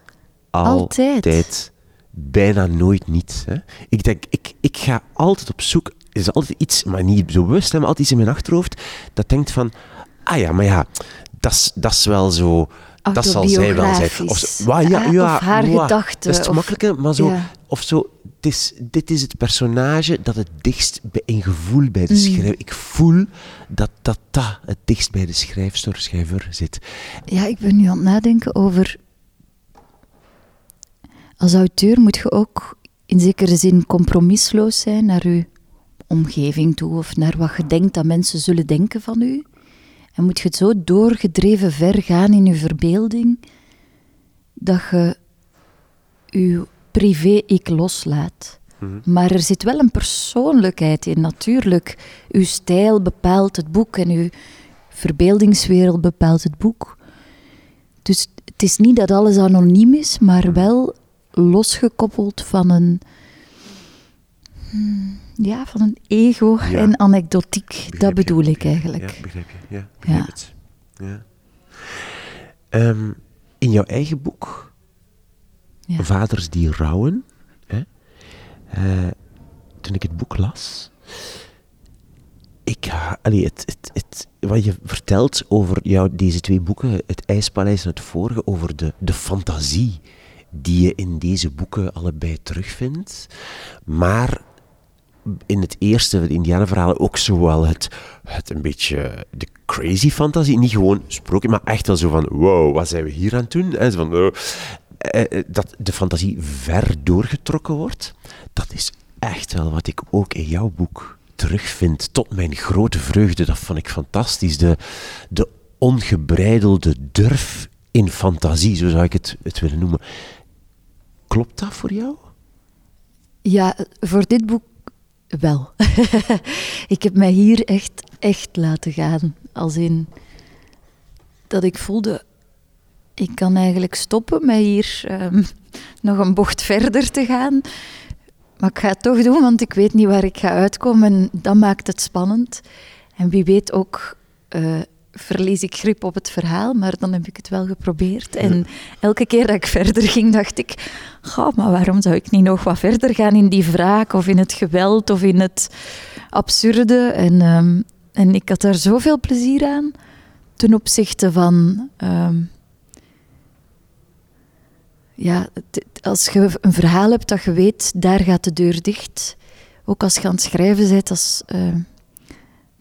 Altijd. Altijd. Bijna nooit niet. Hè. Ik denk, ik, ik ga altijd op zoek. Er is altijd iets, maar niet zo bewust, hè, maar altijd iets in mijn achterhoofd dat denkt van, ah ja, maar ja, dat is wel zo. Dat zal zij wel zijn. Of, wa- ja, Ah, ja, of haar gedachten, Dat is te of- makkelijk, maar zo. ja. Of zo, het is, dit is het personage dat het dichtst bij, in gevoel bij de Mm. schrijver. Ik voel dat dat, dat het dichtst bij de schrijfster, schrijver zit. Ja, ik ben nu aan het nadenken over. Als auteur moet je ook in zekere zin compromisloos zijn naar je omgeving toe of naar wat je denkt dat mensen zullen denken van u. En moet je het zo doorgedreven ver gaan in je verbeelding dat je je privé-ik loslaat. Maar er zit wel een persoonlijkheid in, natuurlijk. Uw stijl bepaalt het boek en uw verbeeldingswereld bepaalt het boek. Dus het is niet dat alles anoniem is, maar wel losgekoppeld van een, hmm, ja, van een ego Ja. en anekdotiek. Begrijp dat je, bedoel ik eigenlijk. Ja, begrijp je. Ja, begrijp Ja. het. Ja. Ehm, in jouw eigen boek, Ja. Vaders die rouwen, hè, eh, toen ik het boek las, ik, allee, het, het, het, wat je vertelt over jou, deze twee boeken, Het IJspaleis en het vorige, over de, de fantasie die je in deze boeken allebei terugvindt, maar in het eerste, de Indianenverhalen, ook zowel het, het een beetje de crazy fantasie, niet gewoon sprookje, maar echt wel zo van, wow, wat zijn we hier aan het doen? En zo van, oh, eh, eh, dat de fantasie ver doorgetrokken wordt, dat is echt wel wat ik ook in jouw boek terugvind, tot mijn grote vreugde. Dat vond ik fantastisch. De, de ongebreidelde durf in fantasie, zo zou ik het, het willen noemen. Klopt dat voor jou? Ja, voor dit boek wel. ik heb mij hier echt, echt laten gaan. Als in dat ik voelde, ik kan eigenlijk stoppen met hier ehm, nog een bocht verder te gaan. Maar ik ga het toch doen, want ik weet niet waar ik ga uitkomen. En dat maakt het spannend. En wie weet ook eh, verlies ik grip op het verhaal, maar dan heb ik het wel geprobeerd. En elke keer dat ik verder ging, dacht ik... Goh, maar waarom zou ik niet nog wat verder gaan in die wraak of in het geweld of in het absurde? En, ehm, en ik had daar zoveel plezier aan ten opzichte van... ehm, ja, als je een verhaal hebt dat je weet, daar gaat de deur dicht. Ook als je aan het schrijven bent, is, uh,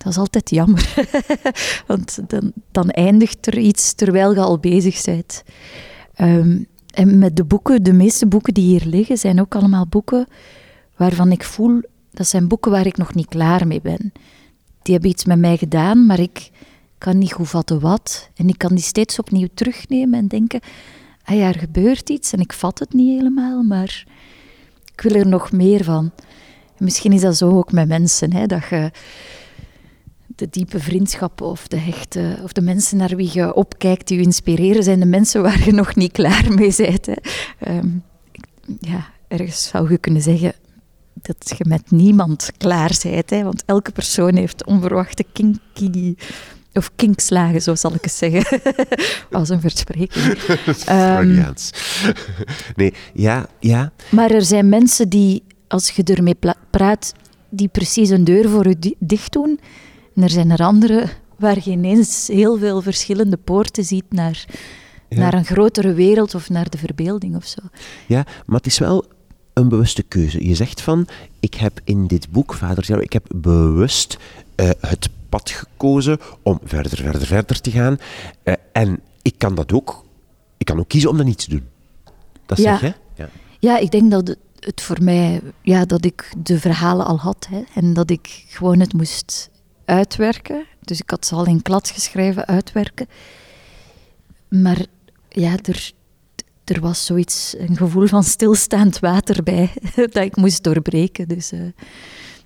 dat is altijd jammer. Want dan, dan, eindigt er iets terwijl je al bezig bent. Um, en met de boeken, de meeste boeken die hier liggen, zijn ook allemaal boeken waarvan ik voel, dat zijn boeken waar ik nog niet klaar mee ben. Die hebben iets met mij gedaan, maar ik kan niet goed vatten wat. En ik kan die steeds opnieuw terugnemen en denken, ah ja, er gebeurt iets en ik vat het niet helemaal, maar ik wil er nog meer van. En misschien is dat zo ook met mensen, hè, dat je de diepe vriendschappen of de hechte, of de mensen naar wie je opkijkt, die je inspireren, zijn de mensen waar je nog niet klaar mee bent. Hè. Ehm, ja, ergens zou je kunnen zeggen dat je met niemand klaar bent, hè, want elke persoon heeft onverwachte kinky of kinkslagen, zo zal ik het zeggen. Als een verspreking. um, nee, ja, ja. Maar er zijn mensen die, als je ermee praat, die precies een deur voor je dicht doen. En er zijn er anderen waar je ineens heel veel verschillende poorten ziet naar, naar een grotere wereld of naar de verbeelding of zo. Ja, maar het is wel een bewuste keuze. Je zegt van, ik heb in dit boek, Vader ik heb bewust uh, het pad gekozen om verder, verder, verder te gaan. Uh, en ik kan dat ook, ik kan ook kiezen om dat niet te doen. Dat ja. zeg je? Ja. ja, ik denk dat het voor mij, ja, dat ik de verhalen al had hè, en dat ik gewoon het moest uitwerken. Dus ik had ze al in klad geschreven, uitwerken. Maar ja, er, er was zoiets, een gevoel van stilstaand water bij, dat ik moest doorbreken. Dus, uh,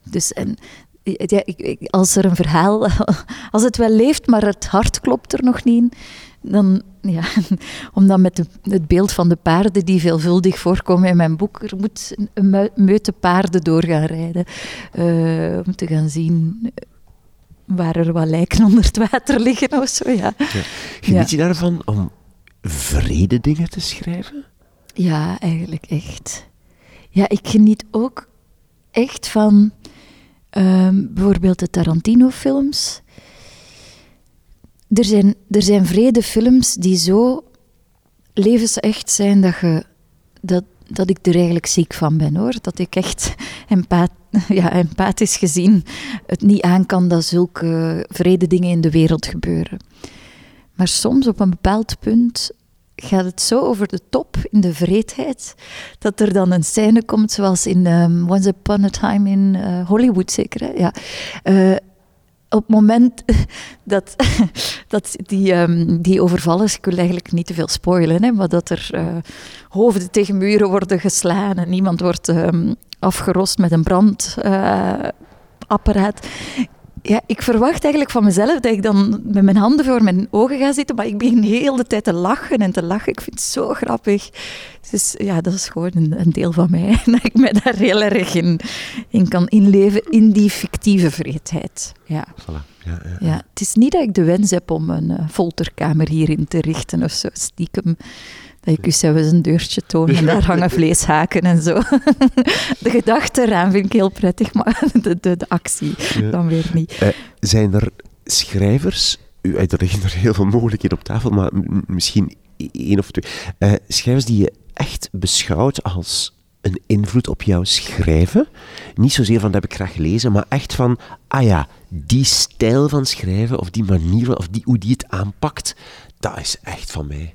dus en ja, ik, als er een verhaal, als het wel leeft, maar het hart klopt er nog niet dan, ja, omdat met de, het beeld van de paarden die veelvuldig voorkomen in mijn boek, er moet een meute paarden door gaan rijden, uh, om te gaan zien waar er wat lijken onder het water liggen of zo, ja. ja. Geniet je daarvan om vrede dingen te schrijven? Ja, eigenlijk echt. Ja, ik geniet ook echt van um, bijvoorbeeld de Tarantino-films. Er zijn, er zijn vrede films die zo levensecht zijn dat, je, dat, dat ik er eigenlijk ziek van ben hoor. Dat ik echt empath, ja, empathisch gezien het niet aan kan dat zulke vrede dingen in de wereld gebeuren. Maar soms op een bepaald punt gaat het zo over de top in de vreedheid, dat er dan een scène komt zoals in um, Once Upon a Time in uh, Hollywood, zeker? Ja. Uh, op het moment dat, dat die, um, die overvallers, ik wil eigenlijk niet te veel spoilen, hè, maar dat er uh, hoofden tegen muren worden geslaan en iemand wordt um, afgerost met een brandapparaat ja, ik verwacht eigenlijk van mezelf dat ik dan met mijn handen voor mijn ogen ga zitten, maar ik begin de hele tijd te lachen en te lachen. Ik vind het zo grappig. Dus ja, dat is gewoon een, een deel van mij. Dat ik me daar heel erg in, in kan inleven, in die fictieve vreedheid. Ja. Voilà. Ja, ja, ja. het is niet dat ik de wens heb om een uh, folterkamer hierin te richten of zo, stiekem dat ik een deurtje toon en daar hangen vleeshaken en zo. De gedachte eraan vind ik heel prettig, maar de, de, de actie dan weer niet. Uh, zijn er schrijvers, u, er liggen er heel veel mogelijkheden op tafel, maar misschien één of twee, uh, schrijvers die je echt beschouwt als een invloed op jouw schrijven? Niet zozeer van dat heb ik graag gelezen, maar echt van, ah ja, die stijl van schrijven, of die manier, of die, hoe die het aanpakt, dat is echt van mij.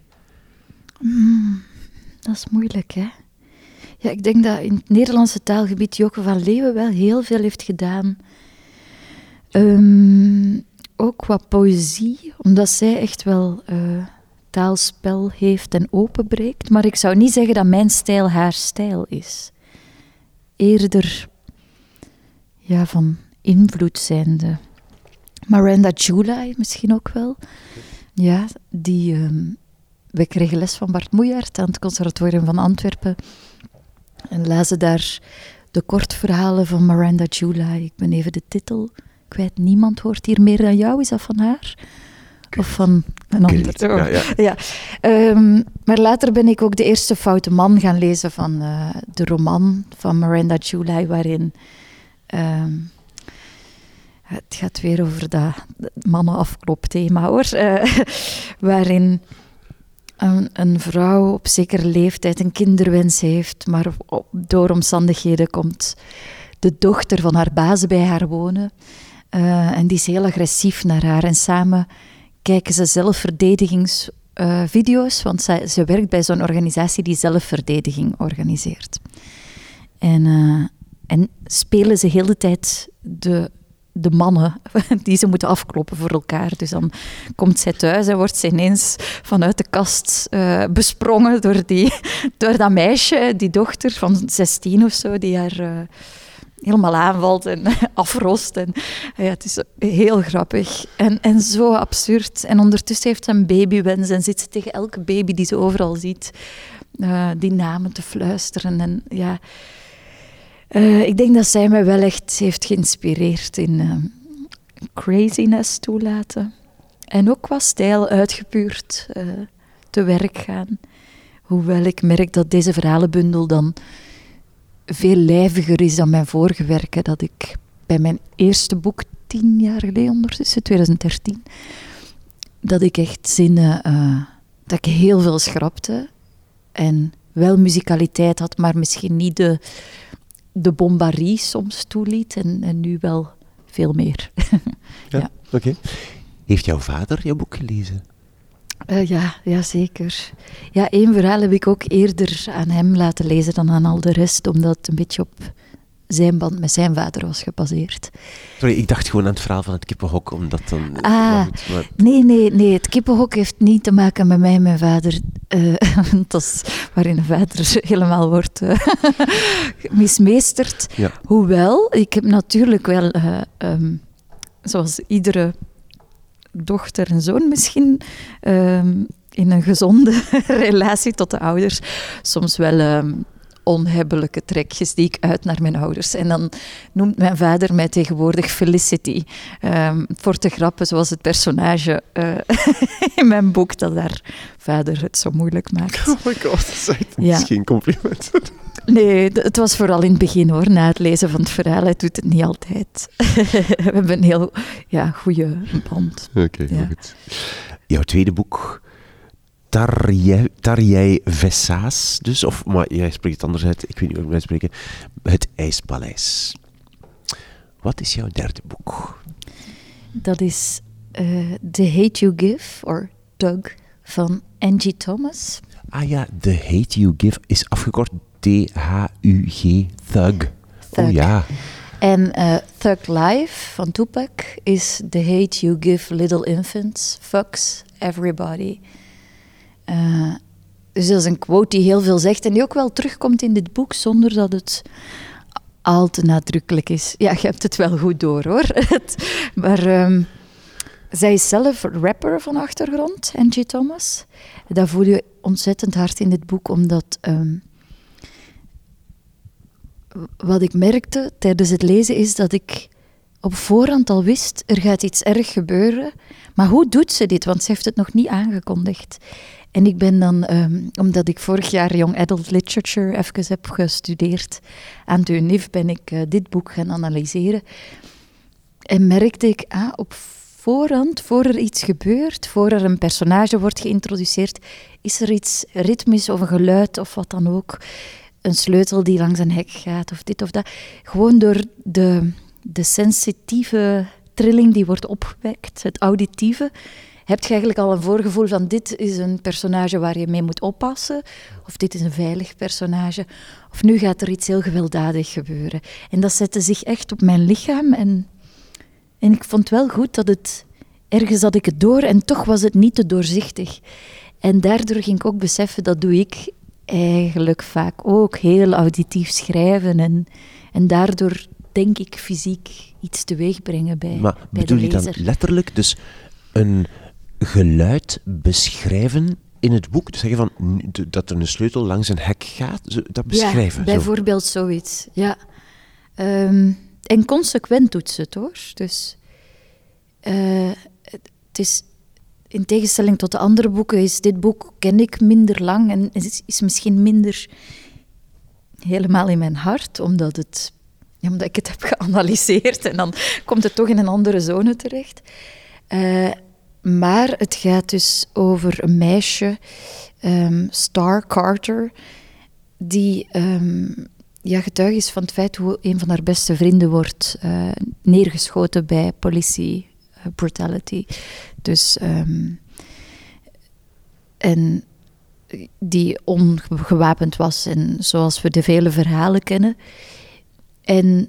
Mm, dat is moeilijk, hè? Ja, ik denk dat in het Nederlandse taalgebied Joke van Leeuwen wel heel veel heeft gedaan. Um, ook qua poëzie, omdat zij echt wel uh, taalspel heeft en openbreekt. Maar ik zou niet zeggen dat mijn stijl haar stijl is. Eerder ja, van invloed zijnde. Miranda July misschien ook wel. Ja, die... Um, we kregen les van Bart Moejaert aan het Conservatorium van Antwerpen. En lazen daar de kortverhalen van Miranda July. Ik ben even de titel kwijt. Niemand hoort hier meer dan jou. Is dat van haar? Of van een ander? Ja, ja. ja. Um, maar later ben ik ook de eerste Foute Man gaan lezen van uh, de roman van Miranda July, waarin... Um, het gaat weer over dat mannen-afklop thema hoor. Uh, waarin een, een, vrouw op zekere leeftijd een kinderwens heeft, maar door omstandigheden komt de dochter van haar baas bij haar wonen. Uh, en die is heel agressief naar haar. En samen kijken ze zelfverdedigingsvideo's, uh, want zij, ze werkt bij zo'n organisatie die zelfverdediging organiseert. En, uh, en spelen ze heel de tijd de de mannen die ze moeten afkloppen voor elkaar. Dus dan komt zij thuis en wordt ze ineens vanuit de kast uh, besprongen door, die, door dat meisje, die dochter van 16 of zo, die haar uh, helemaal aanvalt en afrost. En, ja, het is heel grappig en, en zo absurd. En ondertussen heeft ze een babywens en zit ze tegen elke baby die ze overal ziet, die namen te fluisteren. En ja... Uh, ik denk dat zij mij wel echt heeft geïnspireerd in uh, craziness toelaten. En ook qua stijl uitgepuurd uh, te werk gaan. Hoewel ik merk dat deze verhalenbundel dan veel lijviger is dan mijn vorige werken. Dat ik bij mijn eerste boek, tien jaar geleden ondertussen, 2013, dat ik echt zinnen, dat ik heel veel schrapte. En wel muzikaliteit had, maar misschien niet de de bombarie soms toeliet en, en nu wel veel meer. ja, ja. oké. Heeft jouw vader jouw boek gelezen? Uh, ja, ja, zeker. Ja, één verhaal heb ik ook eerder aan hem laten lezen dan aan al de rest, omdat het een beetje op zijn band met zijn vader was gebaseerd. Sorry, ik dacht gewoon aan het verhaal van het kippenhok, omdat dan... Ah, maar... nee, nee, nee. Het kippenhok heeft niet te maken met mij en mijn vader. Uh, dat is waarin een vader helemaal wordt uh, mismeesterd. Ja. Hoewel, ik heb natuurlijk wel, uh, um, zoals iedere dochter en zoon misschien... Um, in een gezonde relatie tot de ouders soms wel um, onhebbelijke trekjes die ik uit naar mijn ouders. En dan noemt mijn vader mij tegenwoordig Felicity. Um, voor te grappen, zoals het personage uh, in mijn boek dat daar vader het zo moeilijk maakt. Oh my god, dat is geen compliment. Nee, het was vooral in het begin hoor, na het lezen van het verhaal. Hij doet het niet altijd. We hebben een heel ja, goede band. Oké, okay, ja. goed. Jouw tweede boek Tarjei Vessaas, dus, of, maar jij spreekt het anders uit, ik weet niet hoe ik moet spreken. Het IJspaleis. Wat is jouw derde boek? Dat is uh, The Hate You Give, of Doug, van Angie Thomas. Ah ja, The Hate You Give is afgekort T-H-U-G, Thug. Thug. Oh ja. En uh, Thug Life van Tupac is The Hate You Give Little Infants, Fucks Everybody. Uh, dus dat is een quote die heel veel zegt en die ook wel terugkomt in dit boek zonder dat het al te nadrukkelijk is. Ja, je hebt het wel goed door hoor. maar um, zij is zelf rapper van achtergrond, Angie Thomas. Dat voel je ontzettend hard in dit boek, omdat um, wat ik merkte tijdens het lezen is dat ik op voorhand al wist, er gaat iets erg gebeuren. Maar hoe doet ze dit? Want ze heeft het nog niet aangekondigd. En ik ben dan, um, omdat ik vorig jaar Young Adult Literature even heb gestudeerd aan de UNIF, ben ik uh, dit boek gaan analyseren. En merkte ik, ah, op voorhand, voor er iets gebeurt, voor er een personage wordt geïntroduceerd, is er iets ritmisch of een geluid of wat dan ook. Een sleutel die langs een hek gaat of dit of dat. Gewoon door de, de sensitieve trilling die wordt opgewekt, het auditieve, heb je eigenlijk al een voorgevoel van dit is een personage waar je mee moet oppassen, of dit is een veilig personage, of nu gaat er iets heel geweldadig gebeuren. En dat zette zich echt op mijn lichaam en, en ik vond wel goed dat het, ergens had ik het door en toch was het niet te doorzichtig. En daardoor ging ik ook beseffen, dat doe ik eigenlijk vaak ook, heel auditief schrijven en, en daardoor denk ik fysiek iets teweeg brengen bij, maar bij bedoel de lezer. je dan letterlijk dus een geluid beschrijven in het boek? Dus zeggen van dat er een sleutel langs een hek gaat, dat beschrijven? Ja, bijvoorbeeld zoiets, ja. Um, en consequent doet ze het hoor. Dus uh, het is, in tegenstelling tot de andere boeken, is dit boek ken ik minder lang en is, is misschien minder helemaal in mijn hart, omdat, het, ja, omdat ik het heb geanalyseerd en dan komt het toch in een andere zone terecht. Uh, maar het gaat dus over een meisje ehm, Star Carter, die ehm, ja, getuige is van het feit hoe een van haar beste vrienden wordt eh, neergeschoten bij politie eh, brutality. Dus, ehm, en die ongewapend was, en zoals we de vele verhalen kennen. En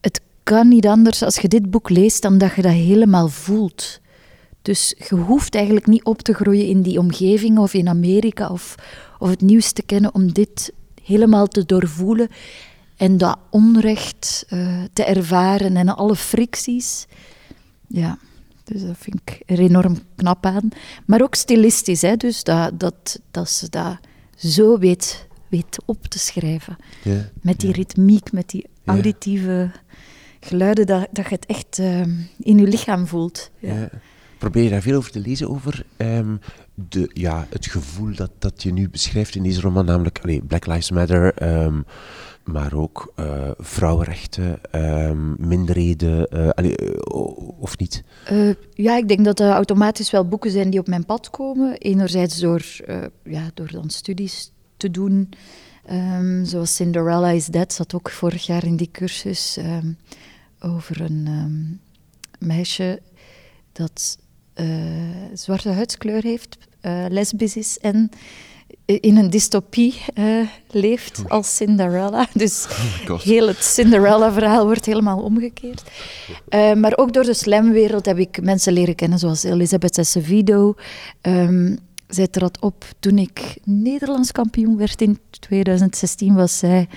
het kan niet anders als je dit boek leest dan dat je dat helemaal voelt. Dus je hoeft eigenlijk niet op te groeien in die omgeving of in Amerika of, of het nieuws te kennen om dit helemaal te doorvoelen en dat onrecht uh, te ervaren en alle fricties. Ja, dus dat vind ik er enorm knap aan. Maar ook stilistisch, hè, dus dat, dat, dat ze dat zo weet, weet op te schrijven. Met die ritmiek, met die auditieve geluiden, dat, dat je het echt uh, in je lichaam voelt. Ja. Probeer je daar veel over te lezen, over um, de, ja, het gevoel dat, dat je nu beschrijft in deze roman, namelijk Black Lives Matter, um, maar ook uh, vrouwenrechten, um, minderheden, uh, of niet? ja, ik denk dat er automatisch wel boeken zijn die op mijn pad komen. Enerzijds door, ja, door dan studies te doen, zoals Cinderella is Dead, zat ook vorig jaar in die cursus over een meisje dat zwarte huidskleur heeft, lesbisch is en in een dystopie uh, leeft als Cinderella. Dus oh heel het Cinderella-verhaal wordt helemaal omgekeerd. Uh, maar ook door de slamwereld heb ik mensen leren kennen, zoals Elisabeth Acevedo. Um, zij trad op toen ik Nederlands kampioen werd in 2016. Was zij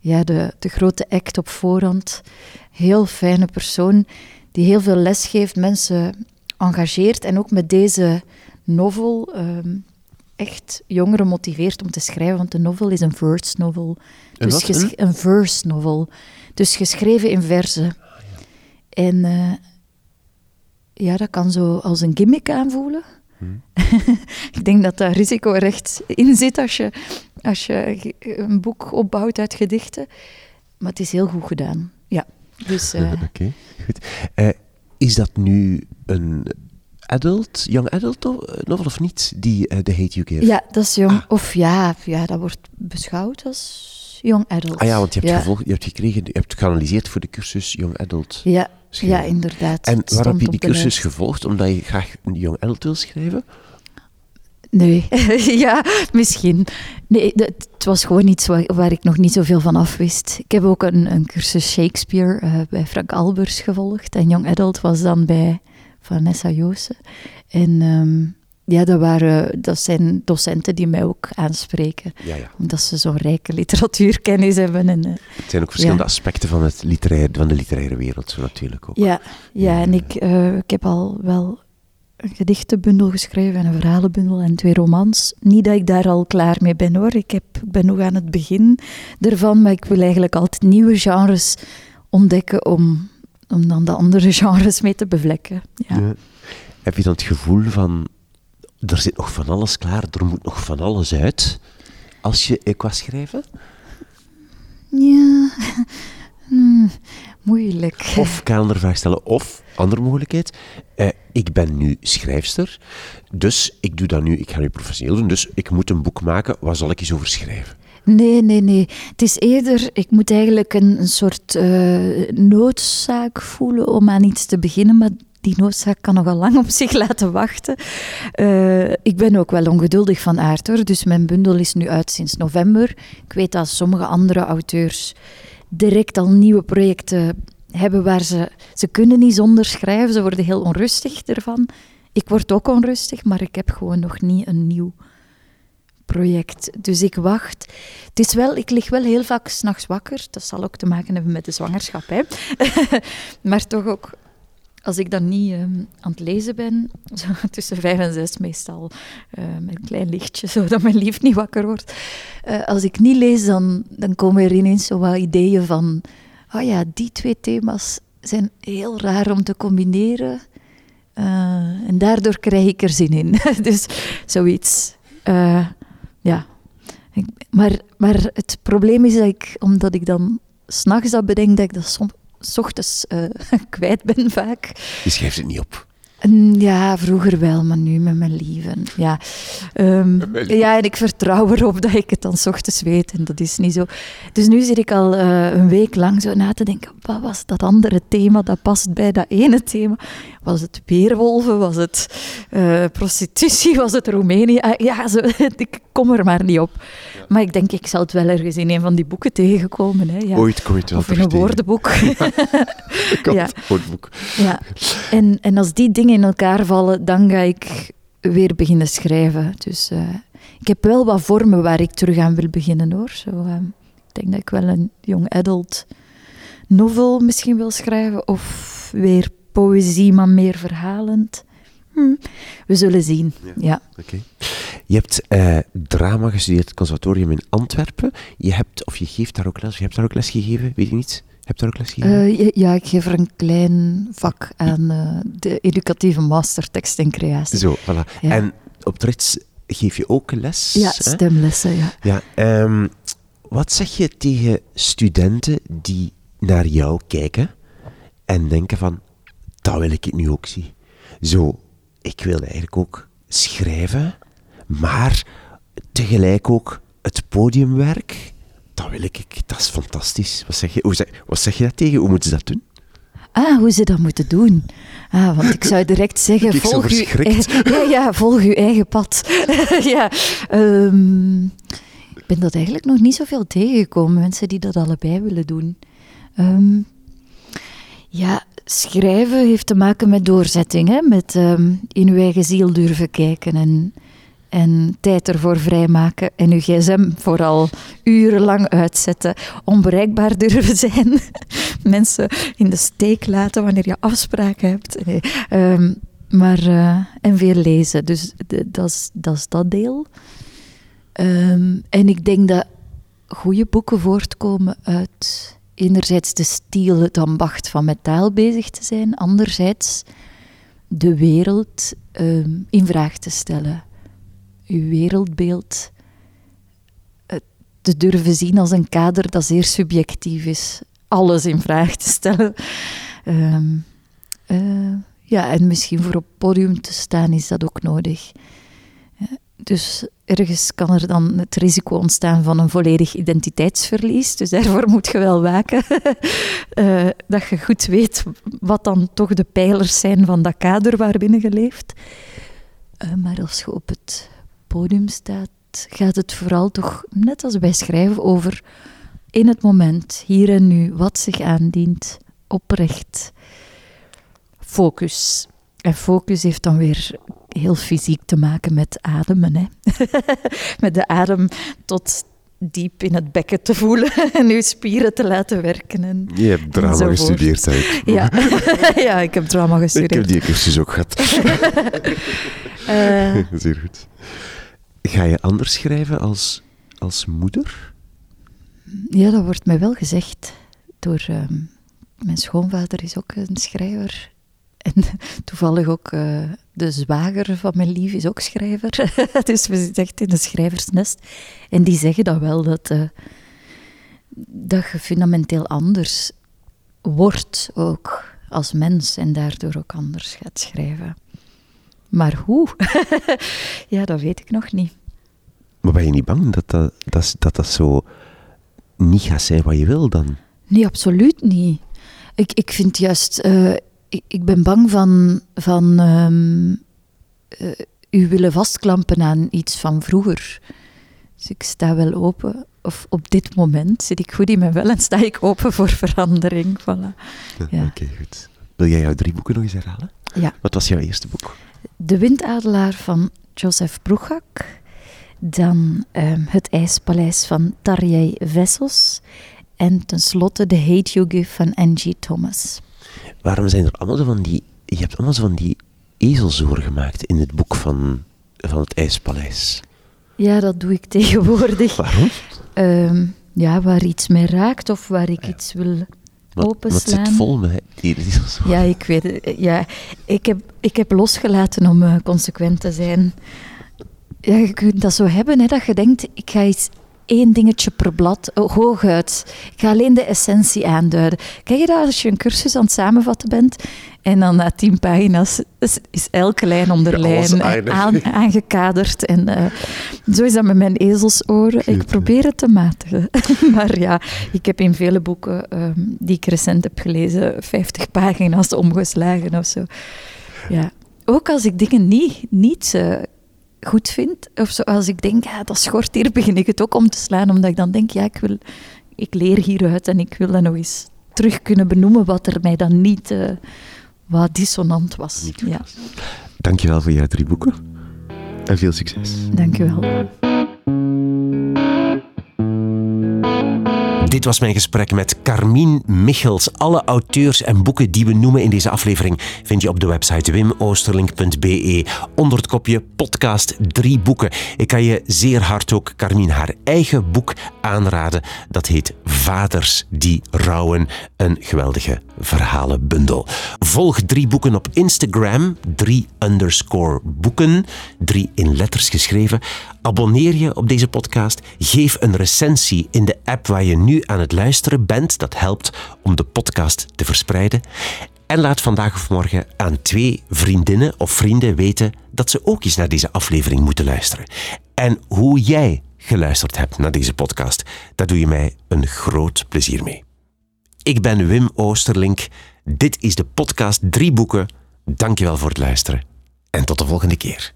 ja, de, de grote act op voorhand. Heel fijne persoon die heel veel les geeft, mensen engageert. En ook met deze novel... Um, echt jongeren motiveert om te schrijven, want de novel is een verse novel. Dus een, een verse novel. Dus geschreven in verzen. Ah, en uh, ja, dat kan zo als een gimmick aanvoelen. Hmm. ik denk dat daar risico recht in zit als je, als je een boek opbouwt uit gedichten. Maar het is heel goed gedaan. Ja. Dus, uh... Oké, goed. Uh, is dat nu een adult, young adult novel of niet, die uh, The Hate You Give? Ja, dat is jong. Ah. Of ja, ja, dat wordt beschouwd als young adult. Ah ja, want je hebt, gevolgd, je hebt gekregen, je hebt geanalyseerd voor de cursus young adult. Ja, ja inderdaad. En waarom heb je die cursus gevolgd? Omdat je graag een young adult wil schrijven? Nee, ja, misschien. Nee, het was gewoon iets waar, waar, ik nog niet zoveel van af wist. Ik heb ook een, een cursus Shakespeare uh, bij Frank Albers gevolgd. En Young Adult was dan bij Vanessa Joosen. En um, ja, dat, waren, dat zijn docenten die mij ook aanspreken. Ja, ja. Omdat ze zo'n rijke literatuurkennis hebben. En, uh, het zijn ook verschillende aspecten van, het literair, van de literaire wereld, zo natuurlijk ook. Ja, ja en ik, uh, ik heb al wel een gedichtenbundel geschreven en een verhalenbundel en twee romans. Niet dat ik daar al klaar mee ben hoor. Ik, heb, ik ben nog aan het begin ervan, maar ik wil eigenlijk altijd nieuwe genres ontdekken om om dan de andere genres mee te bevlekken. Ja. Heb je dan het gevoel van, er zit nog van alles klaar, er moet nog van alles uit, als je qua schrijven? Ja, hmm, moeilijk. Of vraag stellen, of, andere mogelijkheid, eh, ik ben nu schrijfster, dus ik doe dat nu, ik ga nu professioneel doen, dus ik moet een boek maken, waar zal ik eens over schrijven? Nee, nee, nee. Het is eerder, ik moet eigenlijk een, een soort uh, noodzaak voelen om aan iets te beginnen, maar die noodzaak kan nogal lang op zich laten wachten. Uh, ik ben ook wel ongeduldig van aard hoor, dus mijn bundel is nu uit sinds november. Ik weet dat sommige andere auteurs direct al nieuwe projecten hebben waar ze, ze kunnen niet zonder schrijven, ze worden heel onrustig ervan. Ik word ook onrustig, maar ik heb gewoon nog niet een nieuw project. Dus ik wacht. Het is wel, ik lig wel heel vaak s'nachts wakker. Dat zal ook te maken hebben met de zwangerschap. Hè. maar toch ook, als ik dan niet ehm, aan het lezen ben, zo tussen vijf en zes meestal, uh, met een klein lichtje, zodat mijn lief niet wakker wordt. Uh, als ik niet lees, dan, dan komen er ineens zo wat ideeën van, oh ja, die twee thema's zijn heel raar om te combineren. Uh, en daardoor krijg ik er zin in. dus zoiets. Ja. Maar, maar het probleem is dat ik, omdat ik dan s'nachts dat bedenk, dat ik dat soms ochtends uh, kwijt ben vaak. Je schrijft het niet op? Ja, vroeger wel, maar nu met mijn lieven. Ja. Um, ja, en ik vertrouw erop dat ik het dan s ochtends weet en dat is niet zo. Dus nu zit ik al uh, een week lang zo na te denken, wat was dat andere thema dat past bij dat ene thema? Was het weerwolven? Was het uh, prostitutie? Was het Roemenië? Uh, ja, zo, ik kom er maar niet op. Maar ik denk, ik zal het wel ergens in een van die boeken tegenkomen. Hè. Ja. Ooit kom je het wel Of in een woordenboek. Ja, ja. woordenboek. Ja. En, en als die dingen in elkaar vallen, dan ga ik weer beginnen schrijven. Dus uh, ik heb wel wat vormen waar ik terug aan wil beginnen hoor. Zo, uh, ik denk dat ik wel een young adult novel misschien wil schrijven. Of weer poëzie, maar meer verhalend. Hm, we zullen zien. Ja. ja. Oké. Je hebt uh, drama gestudeerd het conservatorium in Antwerpen. Je hebt, of je geeft daar ook les, je hebt daar ook les gegeven, weet je niet? Heb je ook les gegeven? Uh, ja, ik geef er een klein vak aan uh, de educatieve master tekst en creatie. Zo, voilà. Ja. En op Trits geef je ook les? Ja, stemlessen, ja. ja um, wat zeg je tegen studenten die naar jou kijken en denken van, dat wil ik het nu ook zien. Zo, ik wil eigenlijk ook schrijven, maar tegelijk ook het podiumwerk dat wil ik, dat is fantastisch. Wat zeg je, hoe zeg, wat zeg je dat tegen? Hoe moeten ze dat doen? Ah, hoe ze dat moeten doen. Ah, want ik zou direct zeggen, Kijk, volg, uw, ja, ja, volg uw eigen pad. ja, um, ik ben dat eigenlijk nog niet zoveel tegengekomen, mensen die dat allebei willen doen. Um, ja, schrijven heeft te maken met doorzetting, hè? met um, in uw eigen ziel durven kijken en en tijd ervoor vrijmaken en uw gsm vooral urenlang uitzetten, onbereikbaar durven zijn, mensen in de steek laten wanneer je afspraken hebt. Um, maar, uh, en veel lezen, dus dat is dat, deel. Um, en ik denk dat goede boeken voortkomen uit enerzijds de stiel, het ambacht van met taal bezig te zijn, anderzijds de wereld um, in vraag te stellen uw wereldbeeld te durven zien als een kader dat zeer subjectief is. Alles in vraag te stellen. Um, uh, ja, en misschien voor op podium te staan is dat ook nodig. Dus ergens kan er dan het risico ontstaan van een volledig identiteitsverlies. Dus daarvoor moet je wel waken. dat je goed weet wat dan toch de pijlers zijn van dat kader waarbinnen je leeft. Maar als je op het podium staat, gaat het vooral toch, net als bij schrijven, over in het moment, hier en nu, wat zich aandient, oprecht. Focus. En focus heeft dan weer heel fysiek te maken met ademen. Hè? met de adem tot diep in het bekken te voelen en uw spieren te laten werken. En, Je hebt drama enzovoort. gestudeerd, eigenlijk. Ja. ja, ik heb drama gestudeerd. Ik heb die cursus ook gehad. uh, Zeer goed. Ga je anders schrijven als, als moeder? Ja, dat wordt mij wel gezegd. Door, uh, mijn schoonvader is ook een schrijver. En toevallig ook uh, de zwager van mijn lief is ook schrijver. dus we zitten echt in een schrijversnest. En die zeggen dat wel, dat, uh, dat je fundamenteel anders wordt ook als mens. En daardoor ook anders gaat schrijven. Maar hoe? ja, dat weet ik nog niet. Maar ben je niet bang dat dat, dat, dat, dat zo niet gaat zijn wat je wil dan? Nee, absoluut niet. Ik, ik vind juist, uh, ik, ik ben bang van, van um, uh, u willen vastklampen aan iets van vroeger. Dus ik sta wel open, of op dit moment zit ik goed in mijn wel en sta ik open voor verandering. Voilà. Ja, ja. Oké, okay, goed. Wil jij jouw drie boeken nog eens herhalen? Ja. Wat was jouw eerste boek? De Windadelaar van Joseph Bruchak. Dan um, Het IJspaleis van Tarjei Vessos. En tenslotte The Hate You Give van Angie Thomas. Waarom zijn er allemaal zo van die... Je hebt allemaal zo van die ezelzoor gemaakt in het boek van, van Het IJspaleis. Ja, dat doe ik tegenwoordig. Waarom? Um, ja, waar iets mij raakt of waar ik ja. iets wil wat, zit vol met ezelzoor? Ja, ik weet het. Ja, ik, heb, ik heb losgelaten om uh, consequent te zijn. Ja, je kunt dat zo hebben, hè, dat je denkt, ik ga iets één dingetje per blad, oh, hooguit. Ik ga alleen de essentie aanduiden. Kijk je dat als je een cursus aan het samenvatten bent en dan na tien pagina's is, elke lijn onder lijn aan, aangekaderd. En uh, zo is dat met mijn ezelsoren. Ik probeer het te matigen. maar ja, ik heb in vele boeken um, die ik recent heb gelezen 50 pagina's omgeslagen of zo. Ja. Ook als ik dingen niet, niet uh, goed vind, of zo, als ik denk, ja, dat schort hier, begin ik het ook om te slaan, omdat ik dan denk, ja, ik, wil, ik leer hieruit en ik wil dat nog eens terug kunnen benoemen wat er mij dan niet... Uh, wat dissonant was. Ja. Dankjewel voor jouw drie boeken. En veel succes. Dankjewel. Dit was mijn gesprek met Carmien Michels. Alle auteurs en boeken die we noemen in deze aflevering vind je op de website wimoosterlink.be onder het kopje podcast drie boeken. Ik kan je zeer hard ook Carmien haar eigen boek aanraden. Dat heet Vaders die rouwen. Een geweldige verhalenbundel. Volg drie boeken op Instagram. Drie underscore boeken. Drie in letters geschreven. Abonneer je op deze podcast. Geef een recensie in de app waar je nu aan het luisteren bent. Dat helpt om de podcast te verspreiden. En laat vandaag of morgen aan twee vriendinnen of vrienden weten dat ze ook eens naar deze aflevering moeten luisteren. En hoe jij geluisterd hebt naar deze podcast, daar doe je mij een groot plezier mee. Ik ben Wim Oosterlink. Dit is de podcast Drie Boeken. Dankjewel voor het luisteren en tot de volgende keer.